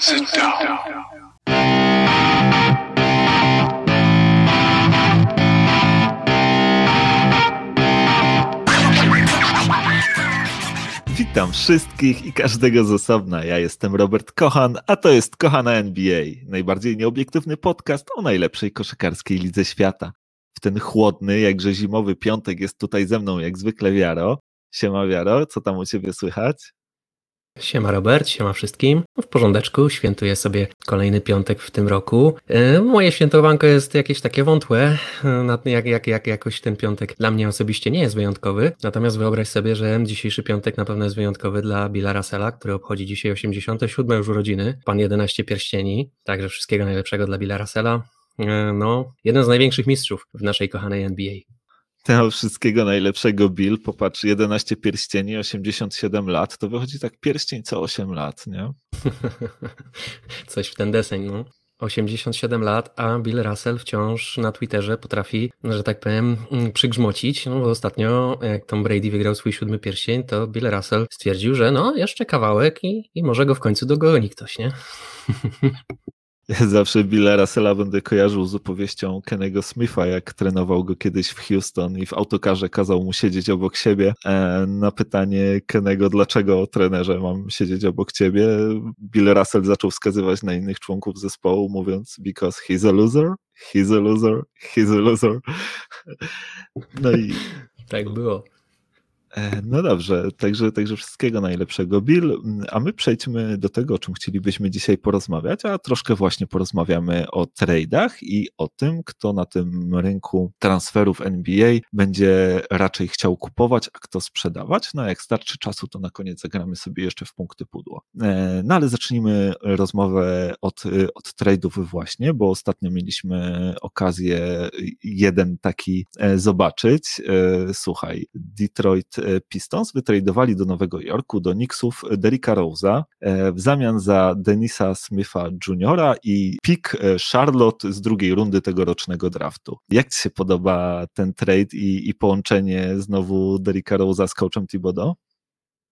Sit down. Witam wszystkich i każdego z osobna. Ja jestem Robert Kochan, a to jest Kochana NBA, najbardziej nieobiektywny podcast o najlepszej koszykarskiej lidze świata. W ten chłodny, jakże zimowy piątek jest tutaj ze mną jak zwykle Wiaro. Siema Wiaro, co tam u ciebie słychać? Siema Robert, siema wszystkim. W porządeczku, świętuję sobie kolejny piątek w tym roku. E, Moje świętowanko jest jakieś takie wątłe, e, jak, jak, jak jakoś ten piątek dla mnie osobiście nie jest wyjątkowy. Natomiast wyobraź sobie, że dzisiejszy piątek na pewno jest wyjątkowy dla Billa Russella, który obchodzi dzisiaj 87 już urodziny, pan 11 pierścieni. Także wszystkiego najlepszego dla Billa Russella. E, No, jeden z największych mistrzów w naszej kochanej NBA. Tego wszystkiego najlepszego Bill, popatrz, 11 pierścieni, 87 lat, to wychodzi tak pierścień co 8 lat, nie? Coś w ten deseń, no. 87 lat, a Bill Russell wciąż na Twitterze potrafi, że tak powiem, mm, przygrzmocić. No bo ostatnio, jak Tom Brady wygrał swój siódmy pierścień, to Bill Russell stwierdził, że no, jeszcze kawałek i, i może go w końcu dogoni ktoś, nie? Ja zawsze Billa Russella będę kojarzył z opowieścią Kennego Smitha, jak trenował go kiedyś w Houston i w autokarze kazał mu siedzieć obok siebie. E, Na pytanie Kenego, dlaczego trenerze mam siedzieć obok ciebie, Bill Russell zaczął wskazywać na innych członków zespołu, mówiąc because he's a loser, he's a loser, he's a loser. No i Tak było. E, No dobrze, także, także wszystkiego najlepszego, Bill. A my przejdźmy do tego, o czym chcielibyśmy dzisiaj porozmawiać, a troszkę właśnie porozmawiamy o trade'ach i o tym, kto na tym rynku transferów NBA będzie raczej chciał kupować, a kto sprzedawać. No jak starczy czasu, to na koniec zagramy sobie jeszcze w punkty pudło. E, No ale zacznijmy rozmowę od, od trade'ów właśnie, bo ostatnio mieliśmy okazję jeden taki e, zobaczyć. Słuchaj, Detroit Pistons wytradowali do Nowego Jorku, do Knicksów Derricka Rose'a e, w zamian za Denisa Smitha Jr. i pick e, Charlotte z drugiej rundy tegorocznego draftu. Jak Ci się podoba ten trade i, i połączenie znowu Derricka Rose'a z coachem Thibodeau?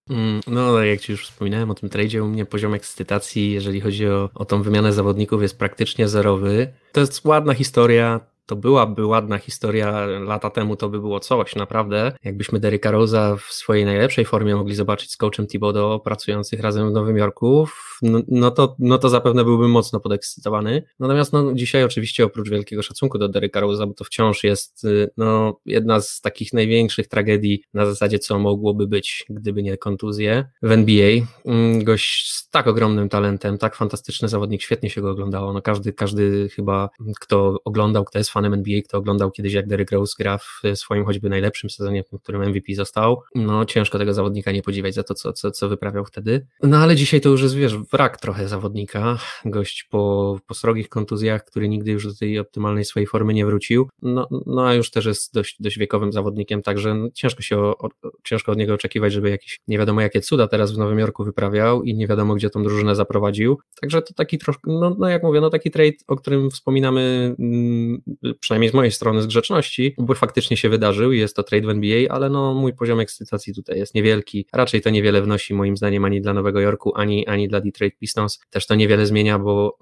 Mm, No, jak Ci już wspominałem o tym tradzie, u mnie poziom ekscytacji, jeżeli chodzi o, o tą wymianę zawodników, jest praktycznie zerowy. To jest ładna historia. To byłaby ładna historia lata temu, to by było coś, naprawdę. Jakbyśmy Derricka Rose'a w swojej najlepszej formie mogli zobaczyć z coachem Thibodeau pracujących razem w Nowym Jorku, no, no, to, no to zapewne byłbym mocno podekscytowany. Natomiast no, dzisiaj oczywiście oprócz wielkiego szacunku do Derricka Rose'a, bo to wciąż jest y, no, jedna z takich największych tragedii na zasadzie, co mogłoby być, gdyby nie kontuzje w NBA. Mm, Gość z tak ogromnym talentem, tak fantastyczny zawodnik, świetnie się go oglądało. No, każdy, każdy chyba, kto oglądał, kto jest fanem NBA, kto oglądał kiedyś, jak Derrick Rose gra w swoim choćby najlepszym sezonie, w którym MVP został, no ciężko tego zawodnika nie podziwiać za to, co, co, co wyprawiał wtedy. No ale dzisiaj to już jest, wiesz, wrak trochę zawodnika, gość po, po srogich kontuzjach, który nigdy już do tej optymalnej swojej formy nie wrócił, no, no a już też jest dość, dość wiekowym zawodnikiem, także no, ciężko się o, o, ciężko od niego oczekiwać, żeby jakieś nie wiadomo jakie cuda teraz w Nowym Jorku wyprawiał i nie wiadomo gdzie tą drużynę zaprowadził, także to taki troszkę, no, no jak mówię, no taki trade, o którym wspominamy mm, przynajmniej z mojej strony z grzeczności, bo faktycznie się wydarzył i jest to trade w NBA, ale no mój poziom ekscytacji tutaj jest niewielki, raczej to niewiele wnosi moim zdaniem ani dla Nowego Jorku, ani, ani dla Detroit Pistons, też to niewiele zmienia, bo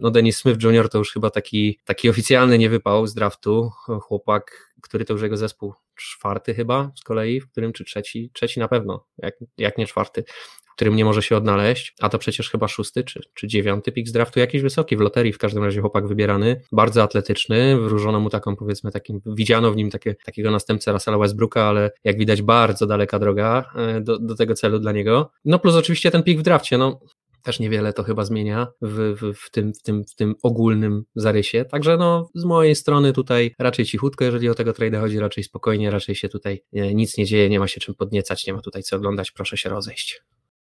no Dennis Smith Jr. to już chyba taki, taki oficjalny nie wypał z draftu, chłopak, który to już jego zespół czwarty chyba z kolei, w którym czy trzeci, trzeci na pewno, jak, jak nie czwarty, w którym nie może się odnaleźć, a to przecież chyba szósty czy, czy dziewiąty pik z draftu, jakiś wysoki w loterii, w każdym razie chłopak wybierany, bardzo atletyczny, wróżono mu taką powiedzmy takim, widziano w nim takie, takiego następcę Russella Westbrooka, ale jak widać bardzo daleka droga e, do, do tego celu dla niego. No plus oczywiście ten pik w drafcie, no też niewiele to chyba zmienia w, w, w, tym, w, tym, w tym ogólnym zarysie. Także no, z mojej strony tutaj raczej cichutko, jeżeli o tego trade'a chodzi, raczej spokojnie, raczej się tutaj e, nic nie dzieje, nie ma się czym podniecać, nie ma tutaj co oglądać, proszę się rozejść.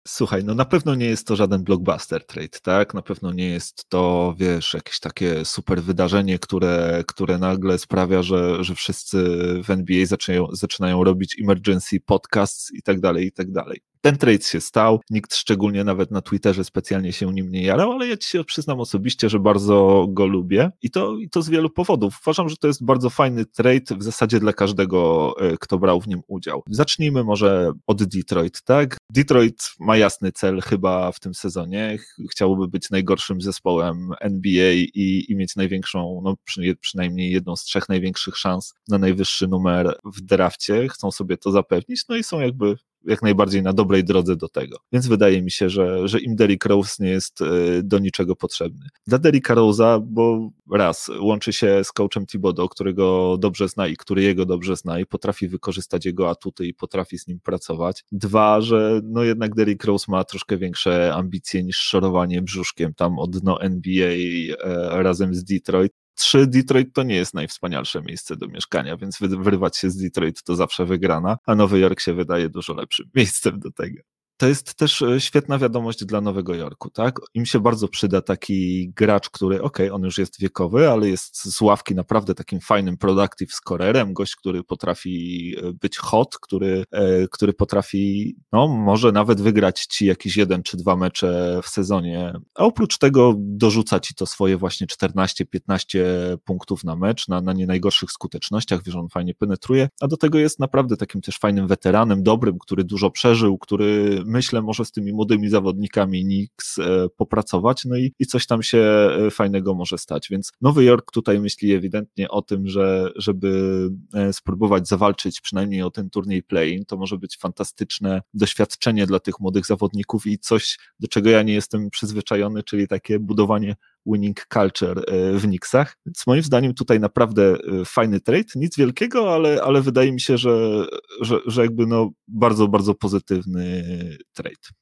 Słuchaj, no na pewno nie jest to żaden blockbuster trade, tak? Na pewno nie jest to, wiesz, jakieś takie super wydarzenie, które, które nagle sprawia, że, że wszyscy w NBA zaczynają, zaczynają robić emergency podcasts i tak dalej, i tak dalej. Ten trade się stał, nikt szczególnie nawet na Twitterze specjalnie się nim nie jarał, ale ja ci się przyznam osobiście, że bardzo go lubię i to, i to z wielu powodów. Uważam, że to jest bardzo fajny trade w zasadzie dla każdego, e, kto brał w nim udział. Zacznijmy może od Detroit, tak? Detroit ma jasny cel chyba w tym sezonie. Chciałoby być najgorszym zespołem NBA i, i mieć największą, no przy, przynajmniej jedną z trzech największych szans na najwyższy numer w drafcie. Chcą sobie to zapewnić, no i są jakby jak najbardziej na dobrej drodze do tego. Więc wydaje mi się, że, że im Derrick Rose nie jest e, do niczego potrzebny. Dla Derricka Rose'a, bo raz, łączy się z coachem Thibodeau, którego dobrze zna i który jego dobrze zna i potrafi wykorzystać jego atuty i potrafi z nim pracować. Dwa, że no jednak Derrick Rose ma troszkę większe ambicje niż szorowanie brzuszkiem tam od dno NBA e, razem z Detroit. 3 Detroit to nie jest najwspanialsze miejsce do mieszkania, więc wyrywać się z Detroit to zawsze wygrana, a Nowy Jork się wydaje dużo lepszym miejscem do tego to jest też e, świetna wiadomość dla Nowego Jorku, tak? Im się bardzo przyda taki gracz, który, ok, on już jest wiekowy, ale jest z ławki naprawdę takim fajnym productive scorerem, gość, który potrafi e, być hot, który, e, który potrafi, no, może nawet wygrać ci jakieś jeden czy dwa mecze w sezonie, a oprócz tego dorzuca ci to swoje właśnie 14-15 punktów na mecz, na, na nie najgorszych skutecznościach, wiesz, on fajnie penetruje, a do tego jest naprawdę takim też fajnym weteranem, dobrym, który dużo przeżył, który myślę, może z tymi młodymi zawodnikami Knicks e, popracować, no i, i coś tam się e, fajnego może stać. Więc Nowy Jork tutaj myśli ewidentnie o tym, że żeby e, spróbować zawalczyć przynajmniej o ten turniej play to może być fantastyczne doświadczenie dla tych młodych zawodników i coś, do czego ja nie jestem przyzwyczajony, czyli takie budowanie winning culture w Knicksach. Więc moim zdaniem tutaj naprawdę fajny trade, nic wielkiego, ale, ale wydaje mi się, że, że, że jakby no bardzo, bardzo pozytywny trade.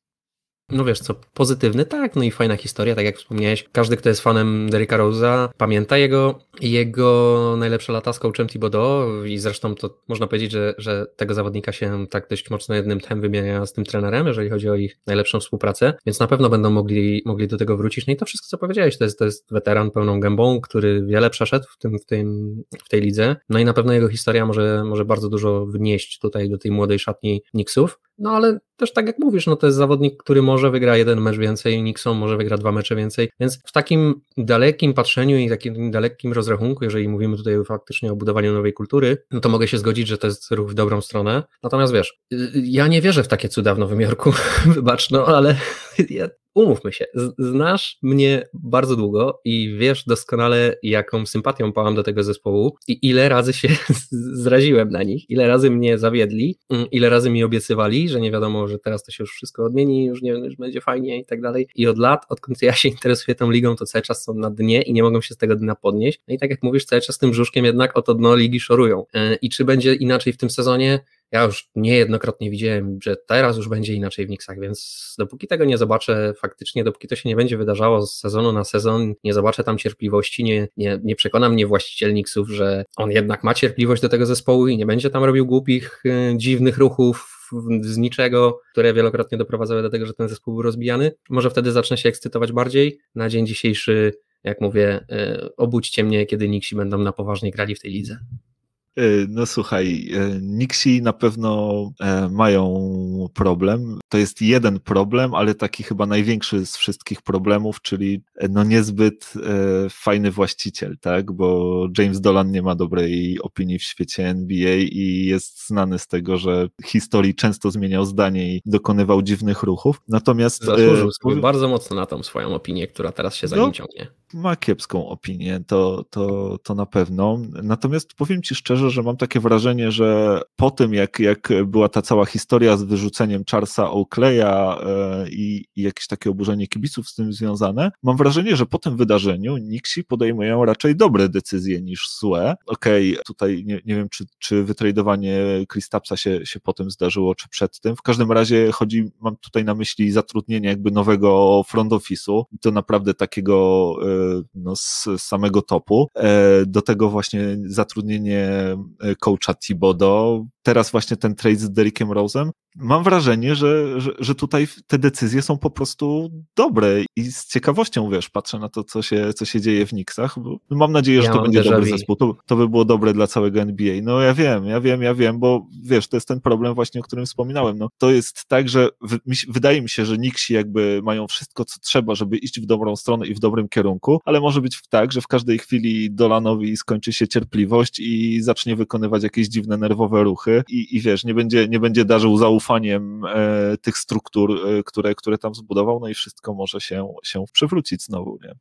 No wiesz co, pozytywny, tak, no i fajna historia, tak jak wspomniałeś. Każdy, kto jest fanem Derricka Rose'a, pamięta jego, jego najlepsze lata z coachem Thibodeau i zresztą to można powiedzieć, że, że tego zawodnika się tak dość mocno jednym tchem wymienia z tym trenerem, jeżeli chodzi o ich najlepszą współpracę, więc na pewno będą mogli, mogli do tego wrócić. No i to wszystko, co powiedziałeś, to jest, to jest weteran pełną gębą, który wiele przeszedł w, tym, w, tym, w tej lidze, no i na pewno jego historia może, może bardzo dużo wnieść tutaj do tej młodej szatni Knicksów. No ale też tak jak mówisz, no to jest zawodnik, który może wygra jeden mecz więcej, Nixon może wygra dwa mecze więcej, więc w takim dalekim patrzeniu i takim dalekim rozrachunku, jeżeli mówimy tutaj faktycznie o budowaniu nowej kultury, no to mogę się zgodzić, że to jest ruch w dobrą stronę. Natomiast wiesz, ja nie wierzę w takie cuda w Nowym Jorku, wybacz, no ale ja umówmy się, znasz mnie bardzo długo i wiesz doskonale, jaką sympatią pałam do tego zespołu i ile razy się zraziłem na nich, ile razy mnie zawiedli, mm, ile razy mi obiecywali, że nie wiadomo, że teraz to się już wszystko odmieni, już nie już będzie fajnie i tak dalej. I od lat, odkąd ja się interesuję tą ligą, to cały czas są na dnie i nie mogą się z tego dna podnieść. No i tak jak mówisz, cały czas tym brzuszkiem jednak o to dno ligi szorują. E, I czy będzie inaczej w tym sezonie? Ja już niejednokrotnie widziałem, że teraz już będzie inaczej w Knicksach, więc dopóki tego nie zobaczę faktycznie, dopóki to się nie będzie wydarzało z sezonu na sezon, nie zobaczę tam cierpliwości, nie, nie, nie przekona mnie właściciel Knicksów, że on jednak ma cierpliwość do tego zespołu i nie będzie tam robił głupich, y, dziwnych ruchów, z niczego, które wielokrotnie doprowadzały do tego, że ten zespół był rozbijany. Może wtedy zacznę się ekscytować bardziej. Na dzień dzisiejszy, jak mówię, y, obudźcie mnie, kiedy Nixi będą na poważnie grali w tej lidze. E, no słuchaj, e, Nixi na pewno e, problem. To jest jeden problem, ale taki chyba największy z wszystkich problemów, czyli no niezbyt fajny właściciel, tak? Bo James Dolan nie ma dobrej opinii w świecie NBA i jest znany z tego, że historii często zmieniał zdanie i dokonywał dziwnych ruchów. Natomiast zasłużył sobie bardzo mocno na tą swoją opinię, która teraz się za no, nim ciągnie. Ma kiepską opinię, to, to, to na pewno. Natomiast powiem ci szczerze, że mam takie wrażenie, że po tym, jak, jak była ta cała historia z wyrzuceniem Charlesa Oakleya e, i, i jakieś takie oburzenie kibiców z tym związane, mam wrażenie, że po tym wydarzeniu Nixi podejmują raczej dobre decyzje niż złe. Okej, okay, tutaj nie, nie wiem, czy, czy wytradowanie Kristapsa się, się potem zdarzyło, czy przed tym. W każdym razie chodzi, mam tutaj na myśli zatrudnienie jakby nowego front office'u to naprawdę takiego e, no, z samego topu. E, do tego właśnie zatrudnienie coacha Thibodeau, teraz właśnie ten trade z Derrickiem Rose'em, mam wrażenie, że, że, że tutaj te decyzje są po prostu dobre i z ciekawością, wiesz, patrzę na to, co się, co się dzieje w Knicksach, mam nadzieję, że ja to będzie dobry zespół, to, to by było dobre dla całego NBA. No ja wiem, ja wiem, ja wiem, bo wiesz, to jest ten problem właśnie, o którym wspominałem, no to jest tak, że w, mi, wydaje mi się, że Knicksi jakby mają wszystko, co trzeba, żeby iść w dobrą stronę i w dobrym kierunku, ale może być tak, że w każdej chwili Dolanowi skończy się cierpliwość i zacznie wykonywać jakieś dziwne nerwowe ruchy i, i wiesz, nie będzie, nie będzie darzył zaufaniem e, tych struktur, e, które, które tam zbudował, no i wszystko może się, się przywrócić znowu, nie?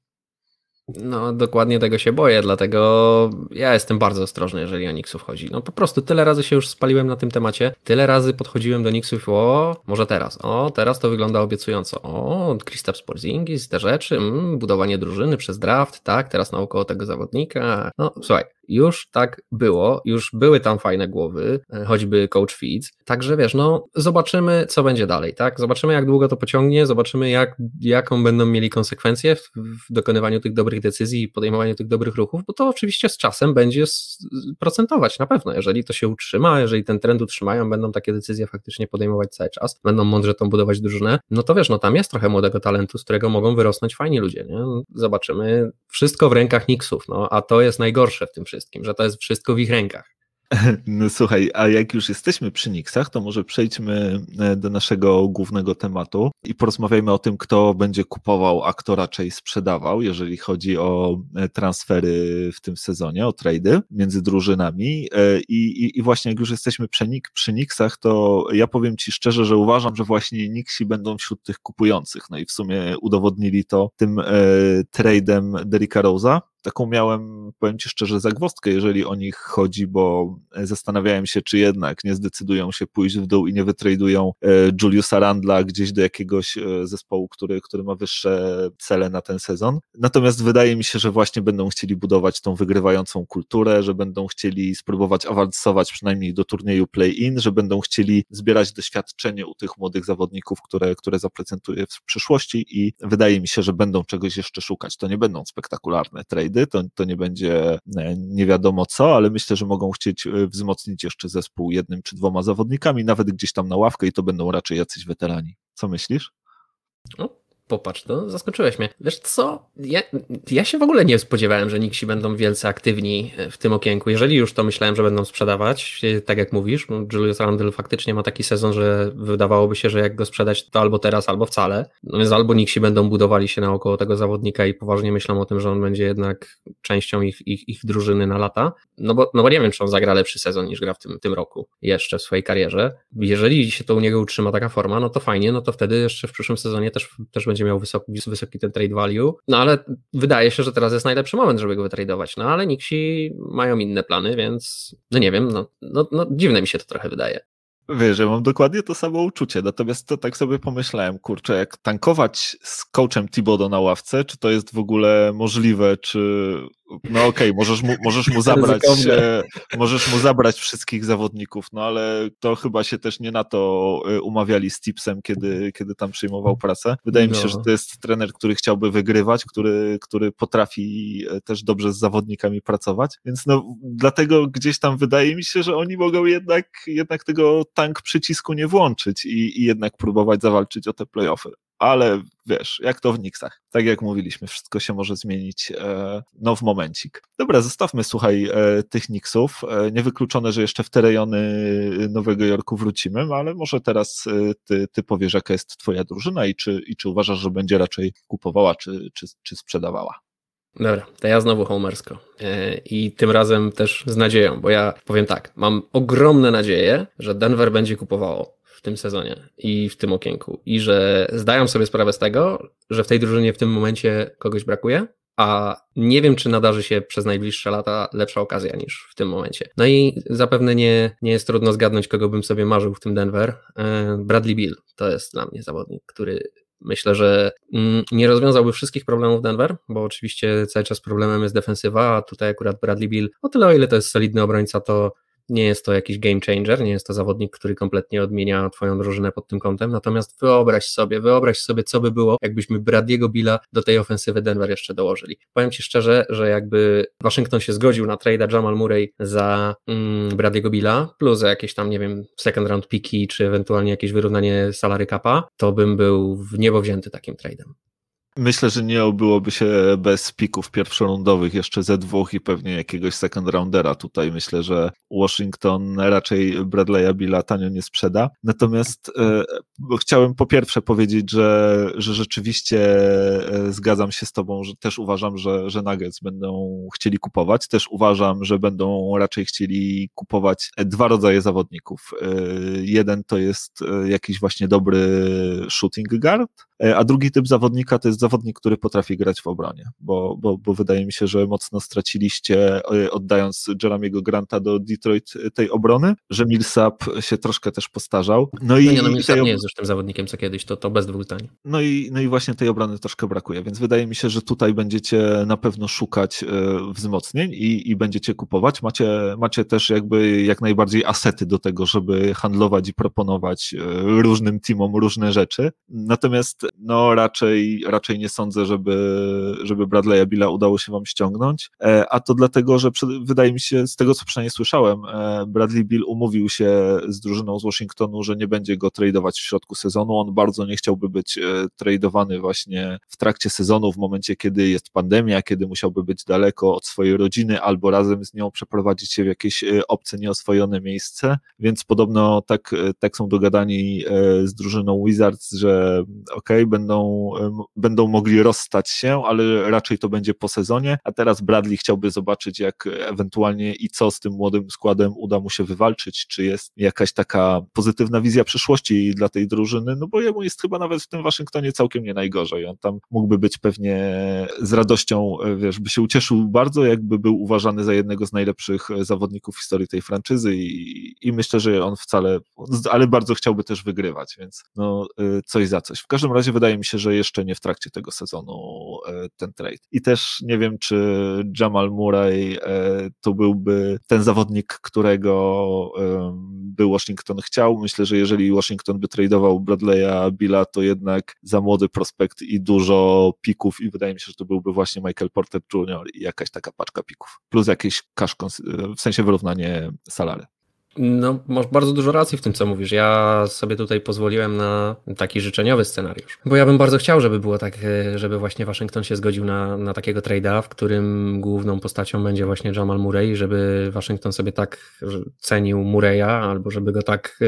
No, dokładnie tego się boję, dlatego ja jestem bardzo ostrożny, jeżeli o Nixów chodzi. No po prostu tyle razy się już spaliłem na tym temacie, tyle razy podchodziłem do Nixów, o, może teraz, o, teraz to wygląda obiecująco, o, Kristaps Porzingis, te rzeczy, mm, budowanie drużyny przez draft, tak, teraz naokoło tego zawodnika, no słuchaj, już tak było, już były tam fajne głowy, e, choćby coach Feeds, także wiesz, no zobaczymy, co będzie dalej, tak? Zobaczymy, jak długo to pociągnie, zobaczymy, jak, jaką będą mieli konsekwencje w, w dokonywaniu tych dobrych decyzji i podejmowaniu tych dobrych ruchów, bo to oczywiście z czasem będzie procentować na pewno, jeżeli to się utrzyma, jeżeli ten trend utrzymają, będą takie decyzje faktycznie podejmować cały czas, będą mądrze tą budować drużynę, no to wiesz, no tam jest trochę młodego talentu, z którego mogą wyrosnąć fajni ludzie, nie? Zobaczymy, wszystko w rękach Knicksów, no, a to jest najgorsze w tym wszystkim wszystkim, że to jest wszystko w ich rękach. No słuchaj, a jak już jesteśmy przy Nixach, to może przejdźmy e, do naszego głównego tematu i porozmawiajmy o tym, kto będzie kupował, a kto raczej sprzedawał, jeżeli chodzi o e, transfery w tym sezonie, o trady między drużynami. E, I, i, i właśnie jak już jesteśmy przy, przy Nixach, to ja powiem Ci szczerze, że uważam, że właśnie Nixi będą wśród tych kupujących. No i w sumie udowodnili to tym e, tradem Derricka Rose'a, taką miałem, powiem Ci szczerze, zagwostkę, jeżeli o nich chodzi, bo zastanawiałem się, czy jednak nie zdecydują się pójść w dół i nie wytradują e, Juliusa Randla gdzieś do jakiegoś e, zespołu, który, który ma wyższe cele na ten sezon. Natomiast wydaje mi się, że właśnie będą chcieli budować tą wygrywającą kulturę, że będą chcieli spróbować awansować przynajmniej do turnieju play-in, że będą chcieli zbierać doświadczenie u tych młodych zawodników, które, które zaprezentuje w przyszłości i wydaje mi się, że będą czegoś jeszcze szukać. To nie będą spektakularne trade, to, to nie będzie e, nie wiadomo co, ale myślę, że mogą chcieć e, wzmocnić jeszcze zespół jednym czy dwoma zawodnikami, nawet gdzieś tam na ławkę i to będą raczej jacyś weterani. Co myślisz? No, Popatrz, to zaskoczyłeś mnie. Wiesz co, ja, ja, się w ogóle nie spodziewałem, że Nixi będą wielce aktywni e, w tym okienku. Jeżeli już to myślałem, że będą sprzedawać, tak jak mówisz, no, Julius Randle faktycznie ma taki sezon, że wydawałoby się, że jak go sprzedać, to albo teraz, albo wcale. No więc albo Nixi będą budowali się naokoło tego zawodnika i poważnie myślą o tym, że on będzie jednak częścią ich, ich, ich drużyny na lata. No bo, no bo nie wiem, czy on zagra lepszy sezon niż gra w tym, tym roku jeszcze w swojej karierze. Jeżeli się to u niego utrzyma taka forma, no to fajnie, no to wtedy jeszcze w przyszłym sezonie też, też będzie miał wysoki, wysoki ten trade value, no ale wydaje się, że teraz jest najlepszy moment, żeby go wytradować, no ale Nixi mają inne plany, więc no nie wiem, no, no, no dziwne mi się to trochę wydaje. Wiesz, ja mam dokładnie to samo uczucie, natomiast to tak sobie pomyślałem, kurczę, jak tankować z coachem Thibodeau na ławce, czy to jest w ogóle możliwe, czy no okej, okay, możesz, mu, możesz mu zabrać e, możesz mu zabrać wszystkich zawodników, no ale to chyba się też nie na to e, umawiali z Tipsem, kiedy, kiedy tam przyjmował pracę. Wydaje no. mi się, no. że to jest trener, który chciałby wygrywać, który, który potrafi e, też dobrze z zawodnikami pracować, więc no dlatego gdzieś tam wydaje mi się, że oni mogą jednak, jednak tego tank przycisku nie włączyć i, i jednak próbować zawalczyć o te playoffy ale wiesz, jak to w Nixach. Tak jak mówiliśmy, wszystko się może zmienić e, no w momencik. Dobra, zostawmy, słuchaj, e, tych Nixów. E, niewykluczone, że jeszcze w te rejony Nowego Jorku wrócimy, no ale może teraz ty, ty powiesz, jaka jest twoja drużyna i czy, i czy uważasz, że będzie raczej kupowała, czy, czy, czy sprzedawała? Dobra, to ja znowu homersko. I tym razem też z nadzieją, bo ja powiem tak, mam ogromne nadzieję, że Denver będzie kupowało w tym sezonie i w tym okienku. I że zdają sobie sprawę z tego, że w tej drużynie w tym momencie kogoś brakuje, a nie wiem, czy nadarzy się przez najbliższe lata lepsza okazja niż w tym momencie. No i zapewne nie, nie jest trudno zgadnąć, kogo bym sobie marzył w tym Denver. E, Bradley Bill to jest dla mnie zawodnik, który myślę, że mm, nie rozwiązałby wszystkich problemów Denver, bo oczywiście cały czas problemem jest defensywa, a tutaj akurat Bradley Bill, o tyle o ile to jest solidny obrońca, to Nie jest to jakiś game changer, nie jest to zawodnik, który kompletnie odmienia twoją drużynę pod tym kątem, natomiast wyobraź sobie, wyobraź sobie, co by było, jakbyśmy Bradiego Billa do tej ofensywy Denver jeszcze dołożyli. Powiem Ci szczerze, że jakby Waszyngton się zgodził na trade'a Jamal Murray za mm, Bradiego Billa, plus za jakieś tam, nie wiem, second round piki, czy ewentualnie jakieś wyrównanie salary capa, to bym był w niebo wzięty takim trade'em. Myślę, że nie obyłoby się bez pików pierwszorundowych, jeszcze ze dwóch i pewnie jakiegoś second roundera. Tutaj myślę, że Washington raczej Bradley'a Billa tanio nie sprzeda. Natomiast e, chciałem po pierwsze powiedzieć, że, że rzeczywiście e, zgadzam się z Tobą, że też uważam, że, że Nuggets będą chcieli kupować. Też uważam, że będą raczej chcieli kupować dwa rodzaje zawodników. E, jeden to jest e, jakiś właśnie dobry shooting guard, e, a drugi typ zawodnika to jest zawodnik, który potrafi grać w obronie, bo, bo, bo wydaje mi się, że mocno straciliście e, oddając Jeremiego Granta do Detroit tej obrony, że Millsap się troszkę też postarzał. No, i, no nie, no Millsap nie jest już tym zawodnikiem co kiedyś, to, to bez dwóch zdań. No i, no i właśnie tej obrony troszkę brakuje, więc wydaje mi się, że tutaj będziecie na pewno szukać e, wzmocnień i, i będziecie kupować. Macie, macie też jakby jak najbardziej asety do tego, żeby handlować i proponować e, różnym teamom różne rzeczy. Natomiast no raczej, raczej nie sądzę, żeby, żeby Bradley'a Billa udało się wam ściągnąć, e, a to dlatego, że wydaje mi się, z tego co przynajmniej słyszałem, Bradley Bill umówił się z drużyną z Washingtonu, że nie będzie go tradeować w środku sezonu. On bardzo nie chciałby być e, tradowany właśnie w trakcie sezonu, w momencie, kiedy jest pandemia, kiedy musiałby być daleko od swojej rodziny albo razem z nią przeprowadzić się w jakieś e, obce, nieoswojone miejsce, więc podobno tak, e, tak są dogadani z drużyną Wizards, że ok, będą, będą mogli rozstać się, ale raczej to będzie po sezonie, a teraz Bradley chciałby zobaczyć, jak ewentualnie i co z tym młodym składem uda mu się wywalczyć, czy jest jakaś taka pozytywna wizja przyszłości dla tej drużyny, no bo jemu jest chyba nawet w tym Waszyngtonie całkiem nie najgorzej. On tam mógłby być pewnie z radością, wiesz, by się ucieszył bardzo, jakby był uważany za jednego z najlepszych zawodników w historii tej franczyzy i, i myślę, że on wcale, ale bardzo chciałby też wygrywać, więc no y, coś za coś. W każdym razie wydaje mi się, że jeszcze nie w trakcie tego sezonu y, ten trade. I też nie wiem, czy Jamal Murray y, to byłby ten zawodnik, którego by Washington chciał. Myślę, że jeżeli Washington by tradeował Bradley'a Billa, to jednak za młody prospekt i dużo pików i wydaje mi się, że to byłby właśnie Michael Porter Jr. i jakaś taka paczka pików. Plus jakieś cash, w sensie wyrównanie salary. No, masz bardzo dużo racji w tym, co mówisz. Ja sobie tutaj pozwoliłem na taki życzeniowy scenariusz. Bo ja bym bardzo chciał, żeby było tak, e, żeby właśnie Waszyngton się zgodził na, na takiego trade'a, w którym główną postacią będzie właśnie Jamal Murray, żeby Waszyngton sobie tak cenił Murray'a, albo żeby go tak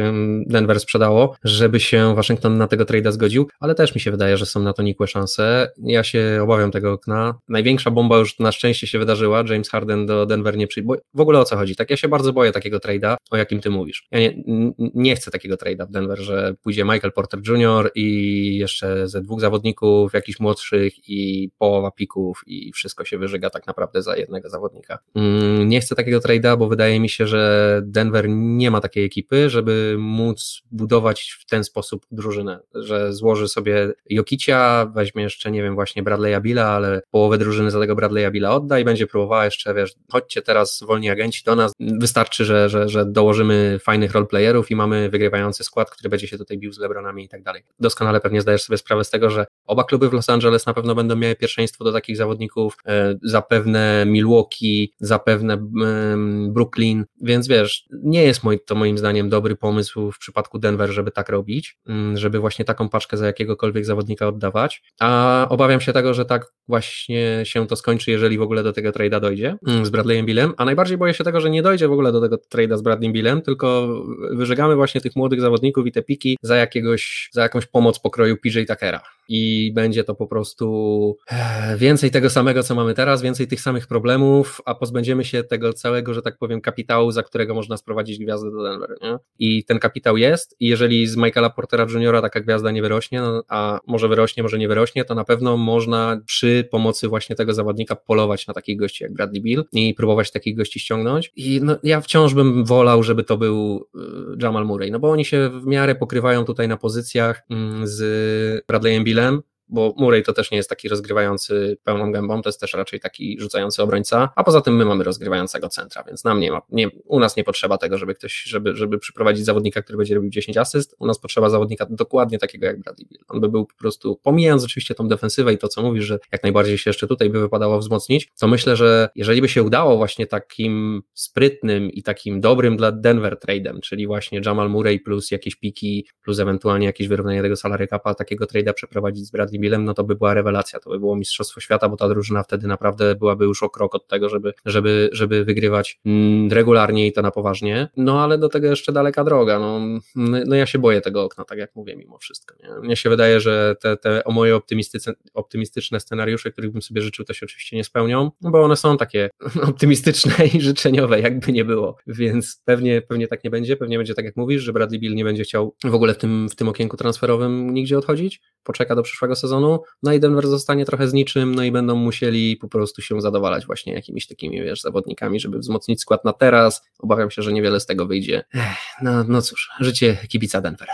Denver sprzedało, żeby się Waszyngton na tego trade'a zgodził, ale też mi się wydaje, że są na to nikłe szanse. Ja się obawiam tego okna. Największa bomba już na szczęście się wydarzyła. James Harden do Denver nie przyjdzie. W ogóle o co chodzi? Tak, ja się bardzo boję takiego trade'a, jakim ty mówisz. Ja nie, nie chcę takiego trade'a w Denver, że pójdzie Michael Porter Jr. i jeszcze ze dwóch zawodników, jakichś młodszych i połowa pików i wszystko się wyżyga tak naprawdę za jednego zawodnika. Mm, nie chcę takiego trade'a, bo wydaje mi się, że Denver nie ma takiej ekipy, żeby móc budować w ten sposób drużynę, że złoży sobie Jokicia, weźmie jeszcze, nie wiem, właśnie Bradley'a Billa, ale połowę drużyny za tego Bradley'a Billa odda i będzie próbowała jeszcze, wiesz, chodźcie teraz wolni agenci do nas, wystarczy, że, że, że dołożymy fajnych roleplayerów i mamy wygrywający skład, który będzie się tutaj bił z LeBronami i tak dalej. Doskonale pewnie zdajesz sobie sprawę z tego, że oba kluby w Los Angeles na pewno będą miały pierwszeństwo do takich zawodników, e, zapewne Milwaukee, zapewne Brooklyn, więc wiesz, nie jest to moim zdaniem dobry pomysł w przypadku Denver, żeby tak robić, mm, żeby właśnie taką paczkę za jakiegokolwiek zawodnika oddawać, a obawiam się tego, że tak właśnie się to skończy, jeżeli w ogóle do tego trade'a dojdzie mm, z Bradleyem Billem, a najbardziej boję się tego, że nie dojdzie w ogóle do tego trade'a z Bradleyem Billem, tylko wyżegamy właśnie tych młodych zawodników i te piki za jakiegoś, za jakąś pomoc pokroju PJ Tuckera i będzie to po prostu e, więcej tego samego, co mamy teraz, więcej tych samych problemów, a pozbędziemy się tego całego, że tak powiem, kapitału, za którego można sprowadzić gwiazdę do Denver. Nie? I ten kapitał jest, i jeżeli z Michaela Portera Juniora taka gwiazda nie wyrośnie, no, a może wyrośnie, może nie wyrośnie, to na pewno można przy pomocy właśnie tego zawodnika polować na takich gości jak Bradley Bill i próbować takich gości ściągnąć. I no, ja wciąż bym wolał, żeby to był y, Jamal Murray, no bo oni się w miarę pokrywają tutaj na pozycjach mm, z Bradleyem Billem, Milan bo Murray to też nie jest taki rozgrywający pełną gębą, to jest też raczej taki rzucający obrońca, a poza tym my mamy rozgrywającego centra, więc nam nie ma, nie, u nas nie potrzeba tego, żeby ktoś, żeby, żeby przyprowadzić zawodnika, który będzie robił 10 asyst, u nas potrzeba zawodnika dokładnie takiego jak Bradley Bill. On by był po prostu, pomijając oczywiście tą defensywę i to, co mówisz, że jak najbardziej się jeszcze tutaj by wypadało wzmocnić, to myślę, że jeżeli by się udało właśnie takim sprytnym i takim dobrym dla Denver trade'em, czyli właśnie Jamal Murray plus jakieś piki, plus ewentualnie jakieś wyrównanie tego salary capa, takiego trade'a przeprowadzić z Bradley Billem, no to by była rewelacja, to by było Mistrzostwo Świata, bo ta drużyna wtedy naprawdę byłaby już o krok od tego, żeby, żeby, żeby wygrywać mm, regularnie i to na poważnie, no ale do tego jeszcze daleka droga, no, no ja się boję tego okna, tak jak mówię, mimo wszystko. Nie? Mnie się wydaje, że te, te o moje optymistyczne scenariusze, których bym sobie życzył, to się oczywiście nie spełnią, no bo one są takie optymistyczne i życzeniowe, jakby nie było, więc pewnie, pewnie tak nie będzie, pewnie będzie tak jak mówisz, że Bradley Bill nie będzie chciał w ogóle w tym, w tym okienku transferowym nigdzie odchodzić, poczeka do przyszłego sezonu, no i Denver zostanie trochę z niczym, no i będą musieli po prostu się zadowalać właśnie jakimiś takimi, wiesz, zawodnikami, żeby wzmocnić skład na teraz. Obawiam się, że niewiele z tego wyjdzie. Ech, no, no cóż, życie kibica Denver.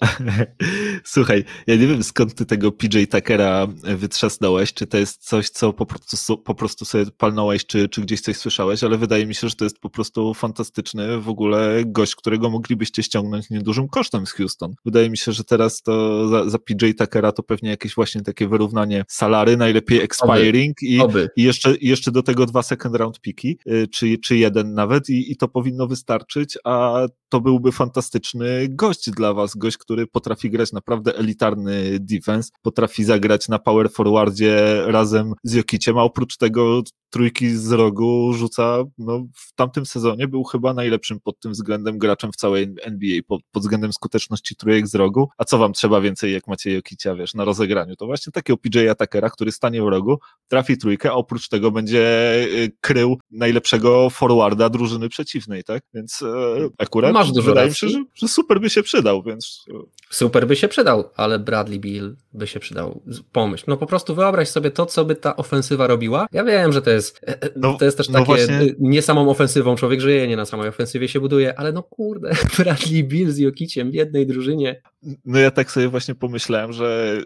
Słuchaj, ja nie wiem skąd ty tego PJ Tuckera wytrzasnąłeś, czy to jest coś, co po prostu, po prostu sobie palnąłeś, czy, czy gdzieś coś słyszałeś, ale wydaje mi się, że to jest po prostu fantastyczny w ogóle gość, którego moglibyście ściągnąć niedużym kosztem z Houston. Wydaje mi się, że teraz to za, za PJ Tuckera to pewnie jakieś właśnie takie wyrównanie salary, najlepiej expiring Oby. I, Oby. i jeszcze, jeszcze do tego dwa second round piki, y, czy, czy jeden nawet i, i to powinno wystarczyć, a to byłby fantastyczny gość dla was, gość, który potrafi grać naprawdę elitarny defense, potrafi zagrać na power forwardzie razem z Jokiciem, a oprócz tego trójki z rogu rzuca, no w tamtym sezonie był chyba najlepszym pod tym względem graczem w całej NBA, pod, pod względem skuteczności trójek z rogu, a co wam trzeba więcej jak macie Jokicia, wiesz, na rozegraniu, to właśnie takiego PJ Atakera, który stanie w rogu, trafi trójkę, a oprócz tego będzie y, krył najlepszego forwarda drużyny przeciwnej, tak, więc e, akurat Masz dużo wydaje mi się, że, że super by się przydał, więc... E, super by się przydał, ale Bradley Bill by się przydał, pomyśl, no po prostu wyobraź sobie to, co by ta ofensywa robiła, ja wiem, że to jest e, e, no, to jest też no takie, właśnie... nie samą ofensywą człowiek żyje, nie na samej ofensywie się buduje, ale no kurde, Bradley Bill z Jokiciem w jednej drużynie. No ja tak sobie właśnie pomyślałem, że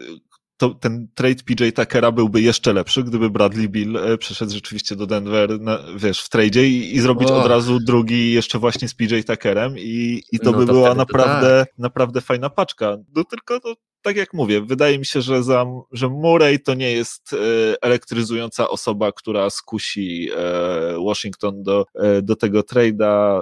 to, ten trade PJ Tuckera byłby jeszcze lepszy, gdyby Bradley Bill e, przeszedł rzeczywiście do Denver, na, wiesz, w tradzie i, i zrobić oh. od razu drugi jeszcze właśnie z PJ Tuckerem i, i to no by to była naprawdę, tak. naprawdę fajna paczka. No tylko to tak jak mówię, wydaje mi się, że, za, że Murray to nie jest e, elektryzująca osoba, która skusi e, Washington do, e, do tego trade'a.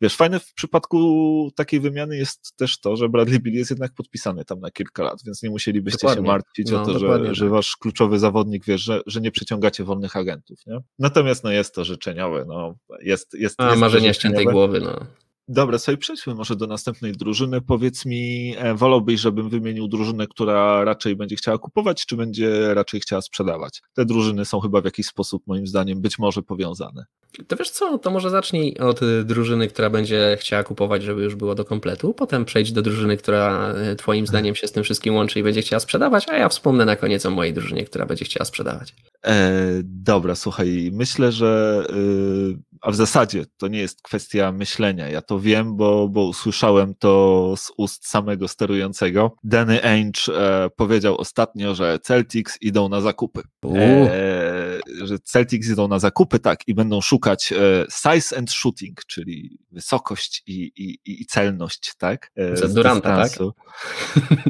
Wiesz, fajne w przypadku takiej wymiany jest też to, że Bradley Bill jest jednak podpisany tam na kilka lat, więc nie musielibyście dokładnie. się martwić no, o to, że, że tak. wasz kluczowy zawodnik, wiesz, że, że nie przyciągacie wolnych agentów, nie? Natomiast no jest to życzeniowe, no jest, jest, A, jest marzenia ściętej głowy, no. Dobra, sobie przejdźmy może do następnej drużyny. Powiedz mi, e, wolałbyś, żebym wymienił drużynę, która raczej będzie chciała kupować, czy będzie raczej chciała sprzedawać? Te drużyny są chyba w jakiś sposób, moim zdaniem, być może powiązane. To wiesz co, to może zacznij od drużyny, która będzie chciała kupować, żeby już było do kompletu, potem przejdź do drużyny, która e, twoim zdaniem się z tym wszystkim łączy i będzie chciała sprzedawać, a ja wspomnę na koniec o mojej drużynie, która będzie chciała sprzedawać. E, dobra, słuchaj, myślę, że yy, a w zasadzie to nie jest kwestia myślenia. Ja to wiem, bo, bo usłyszałem to z ust samego sterującego. Danny Ainge e, powiedział ostatnio, że Celtics idą na zakupy. E, że Celtics idą na zakupy, tak, i będą szukać e, size and shooting, czyli wysokość i, i, i celność, tak? E, z Duranta, tak?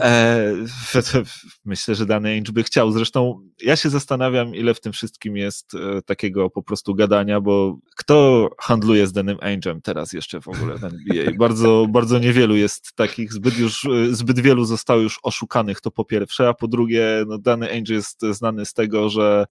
E, myślę, że Danny Ainge by chciał. Zresztą ja się zastanawiam, ile w tym wszystkim jest e, takiego po prostu gadania, bo kto handluje z Danym Ainge'em teraz jeszcze w ogóle w NBA? Bardzo, bardzo niewielu jest takich, zbyt już, zbyt wielu zostało już oszukanych, to po pierwsze, a po drugie, no Dany Ainge jest znany z tego, że,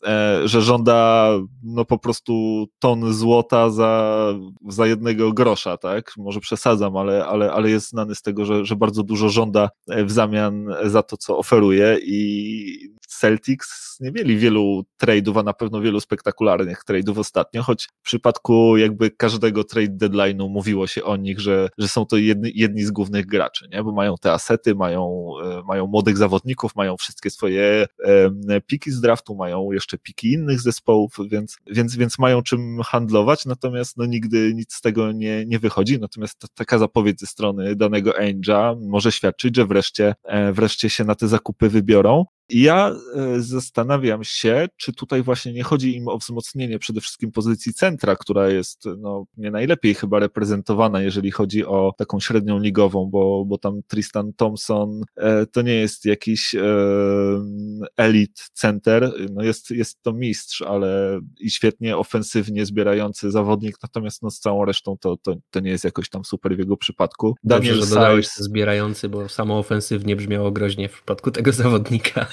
że żąda no po prostu ton złota za, za jednego grosza, tak? Może przesadzam, ale, ale, ale jest znany z tego, że, że bardzo dużo żąda w zamian za to, co oferuje i Celtics nie mieli wielu trade'ów, a na pewno wielu spektakularnych trade'ów ostatnio, choć w przypadku jakby każdego trade deadline'u mówiło się o nich, że, że są to jedni, jedni z głównych graczy, nie? bo mają te asety, mają, e, mają młodych zawodników, mają wszystkie swoje e, piki z draftu, mają jeszcze piki innych zespołów, więc, więc, więc mają czym handlować, natomiast no, nigdy nic z tego nie, nie wychodzi, natomiast taka zapowiedź ze strony danego Angela może świadczyć, że wreszcie, e, wreszcie się na te zakupy wybiorą. I ja e, zastanawiam się, czy tutaj właśnie nie chodzi im o wzmocnienie przede wszystkim pozycji centra, która jest no, nie najlepiej chyba reprezentowana, jeżeli chodzi o taką średnią ligową, bo, bo tam Tristan Thompson e, to nie jest jakiś e, elit center, no jest, jest to mistrz, ale i świetnie ofensywnie zbierający zawodnik, natomiast no, z całą resztą to, to, to nie jest jakoś tam super w jego przypadku. Daniel Dobrze, że dodałeś zbierający, bo samo ofensywnie brzmiało groźnie w przypadku tego zawodnika.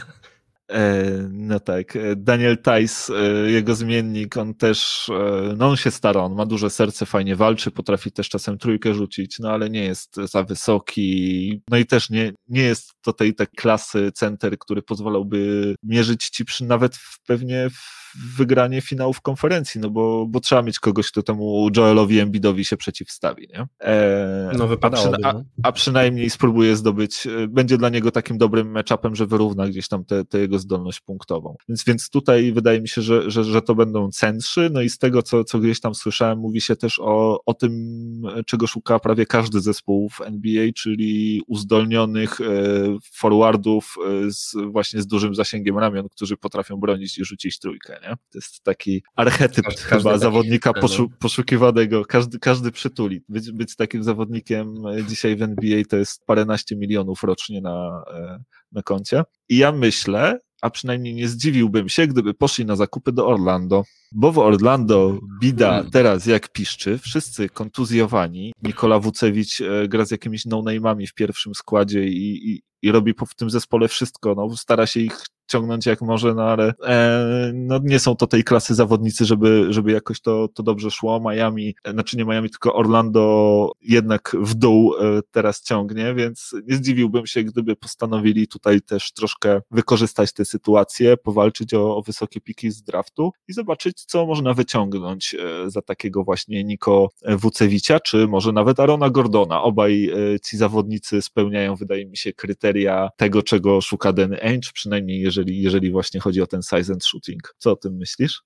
E, no tak, e, Daniel Tajs, e, jego zmiennik, on też, no on się stara, on ma duże serce, fajnie walczy, potrafi też czasem trójkę rzucić, no ale nie jest za wysoki, no i też nie, nie jest to tej tak klasy center, który pozwalałby mierzyć ci przy, nawet w, pewnie w wygranie finałów konferencji, no bo, bo trzeba mieć kogoś, kto temu Joelowi Embiidowi się przeciwstawi, nie? E, no wypadałoby. A, a, a, przynajmniej spróbuje zdobyć, będzie dla niego takim dobrym matchupem, że wyrówna gdzieś tam tę jego zdolność punktową. Więc, więc tutaj wydaje mi się, że, że, że to będą centrzy, no i z tego, co, co gdzieś tam słyszałem, mówi się też o, o tym, czego szuka prawie każdy zespół w NBA, czyli uzdolnionych e, forwardów e, z, właśnie z dużym zasięgiem ramion, którzy potrafią bronić i rzucić trójkę nie? To jest taki archetyp każdy, chyba każdy zawodnika poszu, poszukiwanego, każdy, każdy przytuli. Być, być takim zawodnikiem e, dzisiaj w NBA to jest paręnaście milionów rocznie na, na koncie. I ja myślę, a przynajmniej nie zdziwiłbym się, gdyby poszli na zakupy do Orlando, bo w Orlando bida hmm. teraz jak piszczy, wszyscy kontuzjowani, Nikola Wucewicz e, gra z jakimiś no-name'ami w pierwszym składzie i, i, i robi w tym zespole wszystko, no, stara się ich ciągnąć jak może, no ale e, no, nie są to tej klasy zawodnicy, żeby, żeby jakoś to, to dobrze szło. Miami, e, znaczy nie Miami, tylko Orlando jednak w dół e, teraz ciągnie, więc nie zdziwiłbym się, gdyby postanowili tutaj też troszkę wykorzystać tę sytuację, powalczyć o, o wysokie piki z draftu i zobaczyć, co można wyciągnąć e, za takiego właśnie Niko Wucewicza, czy może nawet Arona Gordona. Obaj e, ci zawodnicy spełniają, wydaje mi się, kryteria tego, czego szuka Danny Ainge, przynajmniej jeżeli jeżeli, jeżeli właśnie chodzi o ten size and shooting. Co o tym myślisz?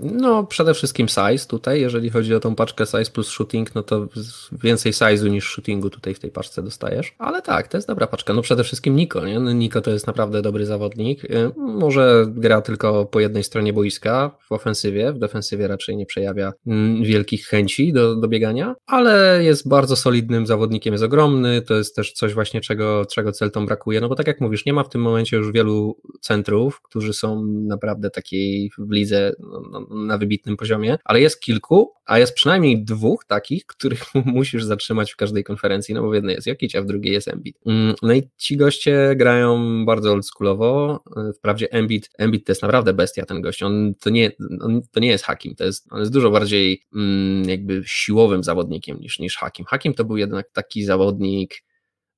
No, przede wszystkim size tutaj, jeżeli chodzi o tą paczkę size plus shooting, no to więcej size'u niż shootingu tutaj w tej paczce dostajesz. Ale tak, to jest dobra paczka. No przede wszystkim Niko, nie? No, Niko to jest naprawdę dobry zawodnik. Y, może gra tylko po jednej stronie boiska w ofensywie, w defensywie raczej nie przejawia mm, wielkich chęci do, do biegania, ale jest bardzo solidnym zawodnikiem, jest ogromny, to jest też coś właśnie, czego, czego Celtom brakuje, no bo tak jak mówisz, nie ma w tym momencie już wielu centrów, którzy są naprawdę takiej w lidze no, na wybitnym poziomie, ale jest kilku, a jest przynajmniej dwóch takich, których musisz zatrzymać w każdej konferencji, no bo w jednej jest Jokic, a w drugiej jest Embiid. Mm, no i ci goście grają bardzo oldschoolowo, wprawdzie Embiid, Embiid to jest naprawdę bestia ten gość, on to nie, on, to nie jest Hakim, to jest, on jest dużo bardziej mm, jakby siłowym zawodnikiem niż, niż Hakim. Hakim to był jednak taki zawodnik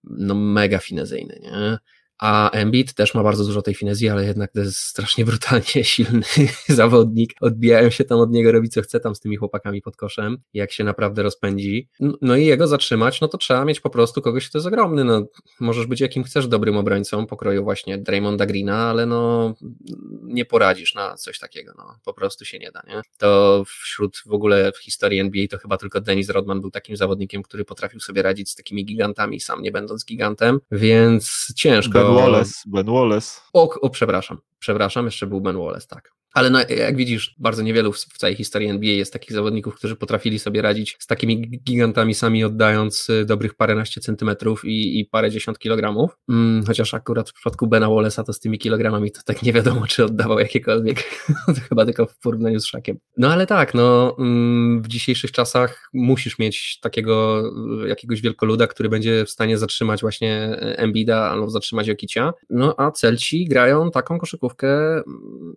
no mega finezyjny, nie? A Embiid też ma bardzo dużo tej finezji, ale jednak to jest strasznie brutalnie silny zawodnik. Odbijają się tam od niego, robi co chce tam z tymi chłopakami pod koszem, jak się naprawdę rozpędzi. No i jego zatrzymać, no to trzeba mieć po prostu kogoś, kto jest ogromny. No, możesz być jakim chcesz dobrym obrońcą, pokroju właśnie Draymonda Greena, ale no nie poradzisz na coś takiego, no po prostu się nie da, nie? To wśród w ogóle w historii NBA to chyba tylko Dennis Rodman był takim zawodnikiem, który potrafił sobie radzić z takimi gigantami, sam nie będąc gigantem, więc ciężko Ben Wallace, Ben Wallace. O, o, przepraszam, przepraszam, jeszcze był Ben Wallace, tak. Ale no, jak widzisz, bardzo niewielu w, całej historii NBA jest takich zawodników, którzy potrafili sobie radzić z takimi gigantami, sami oddając y, dobrych paręnaście centymetrów i, i parę dziesiąt kilogramów. Mm, chociaż akurat w przypadku Bena Wallace'a to z tymi kilogramami to tak nie wiadomo, czy oddawał jakiekolwiek. chyba tylko w porównaniu z Szakiem. No ale tak, no mm, w dzisiejszych czasach musisz mieć takiego y, jakiegoś wielkoluda, który będzie w stanie zatrzymać właśnie y, Embida albo zatrzymać Jokicia. No a Celci grają taką koszykówkę, mm,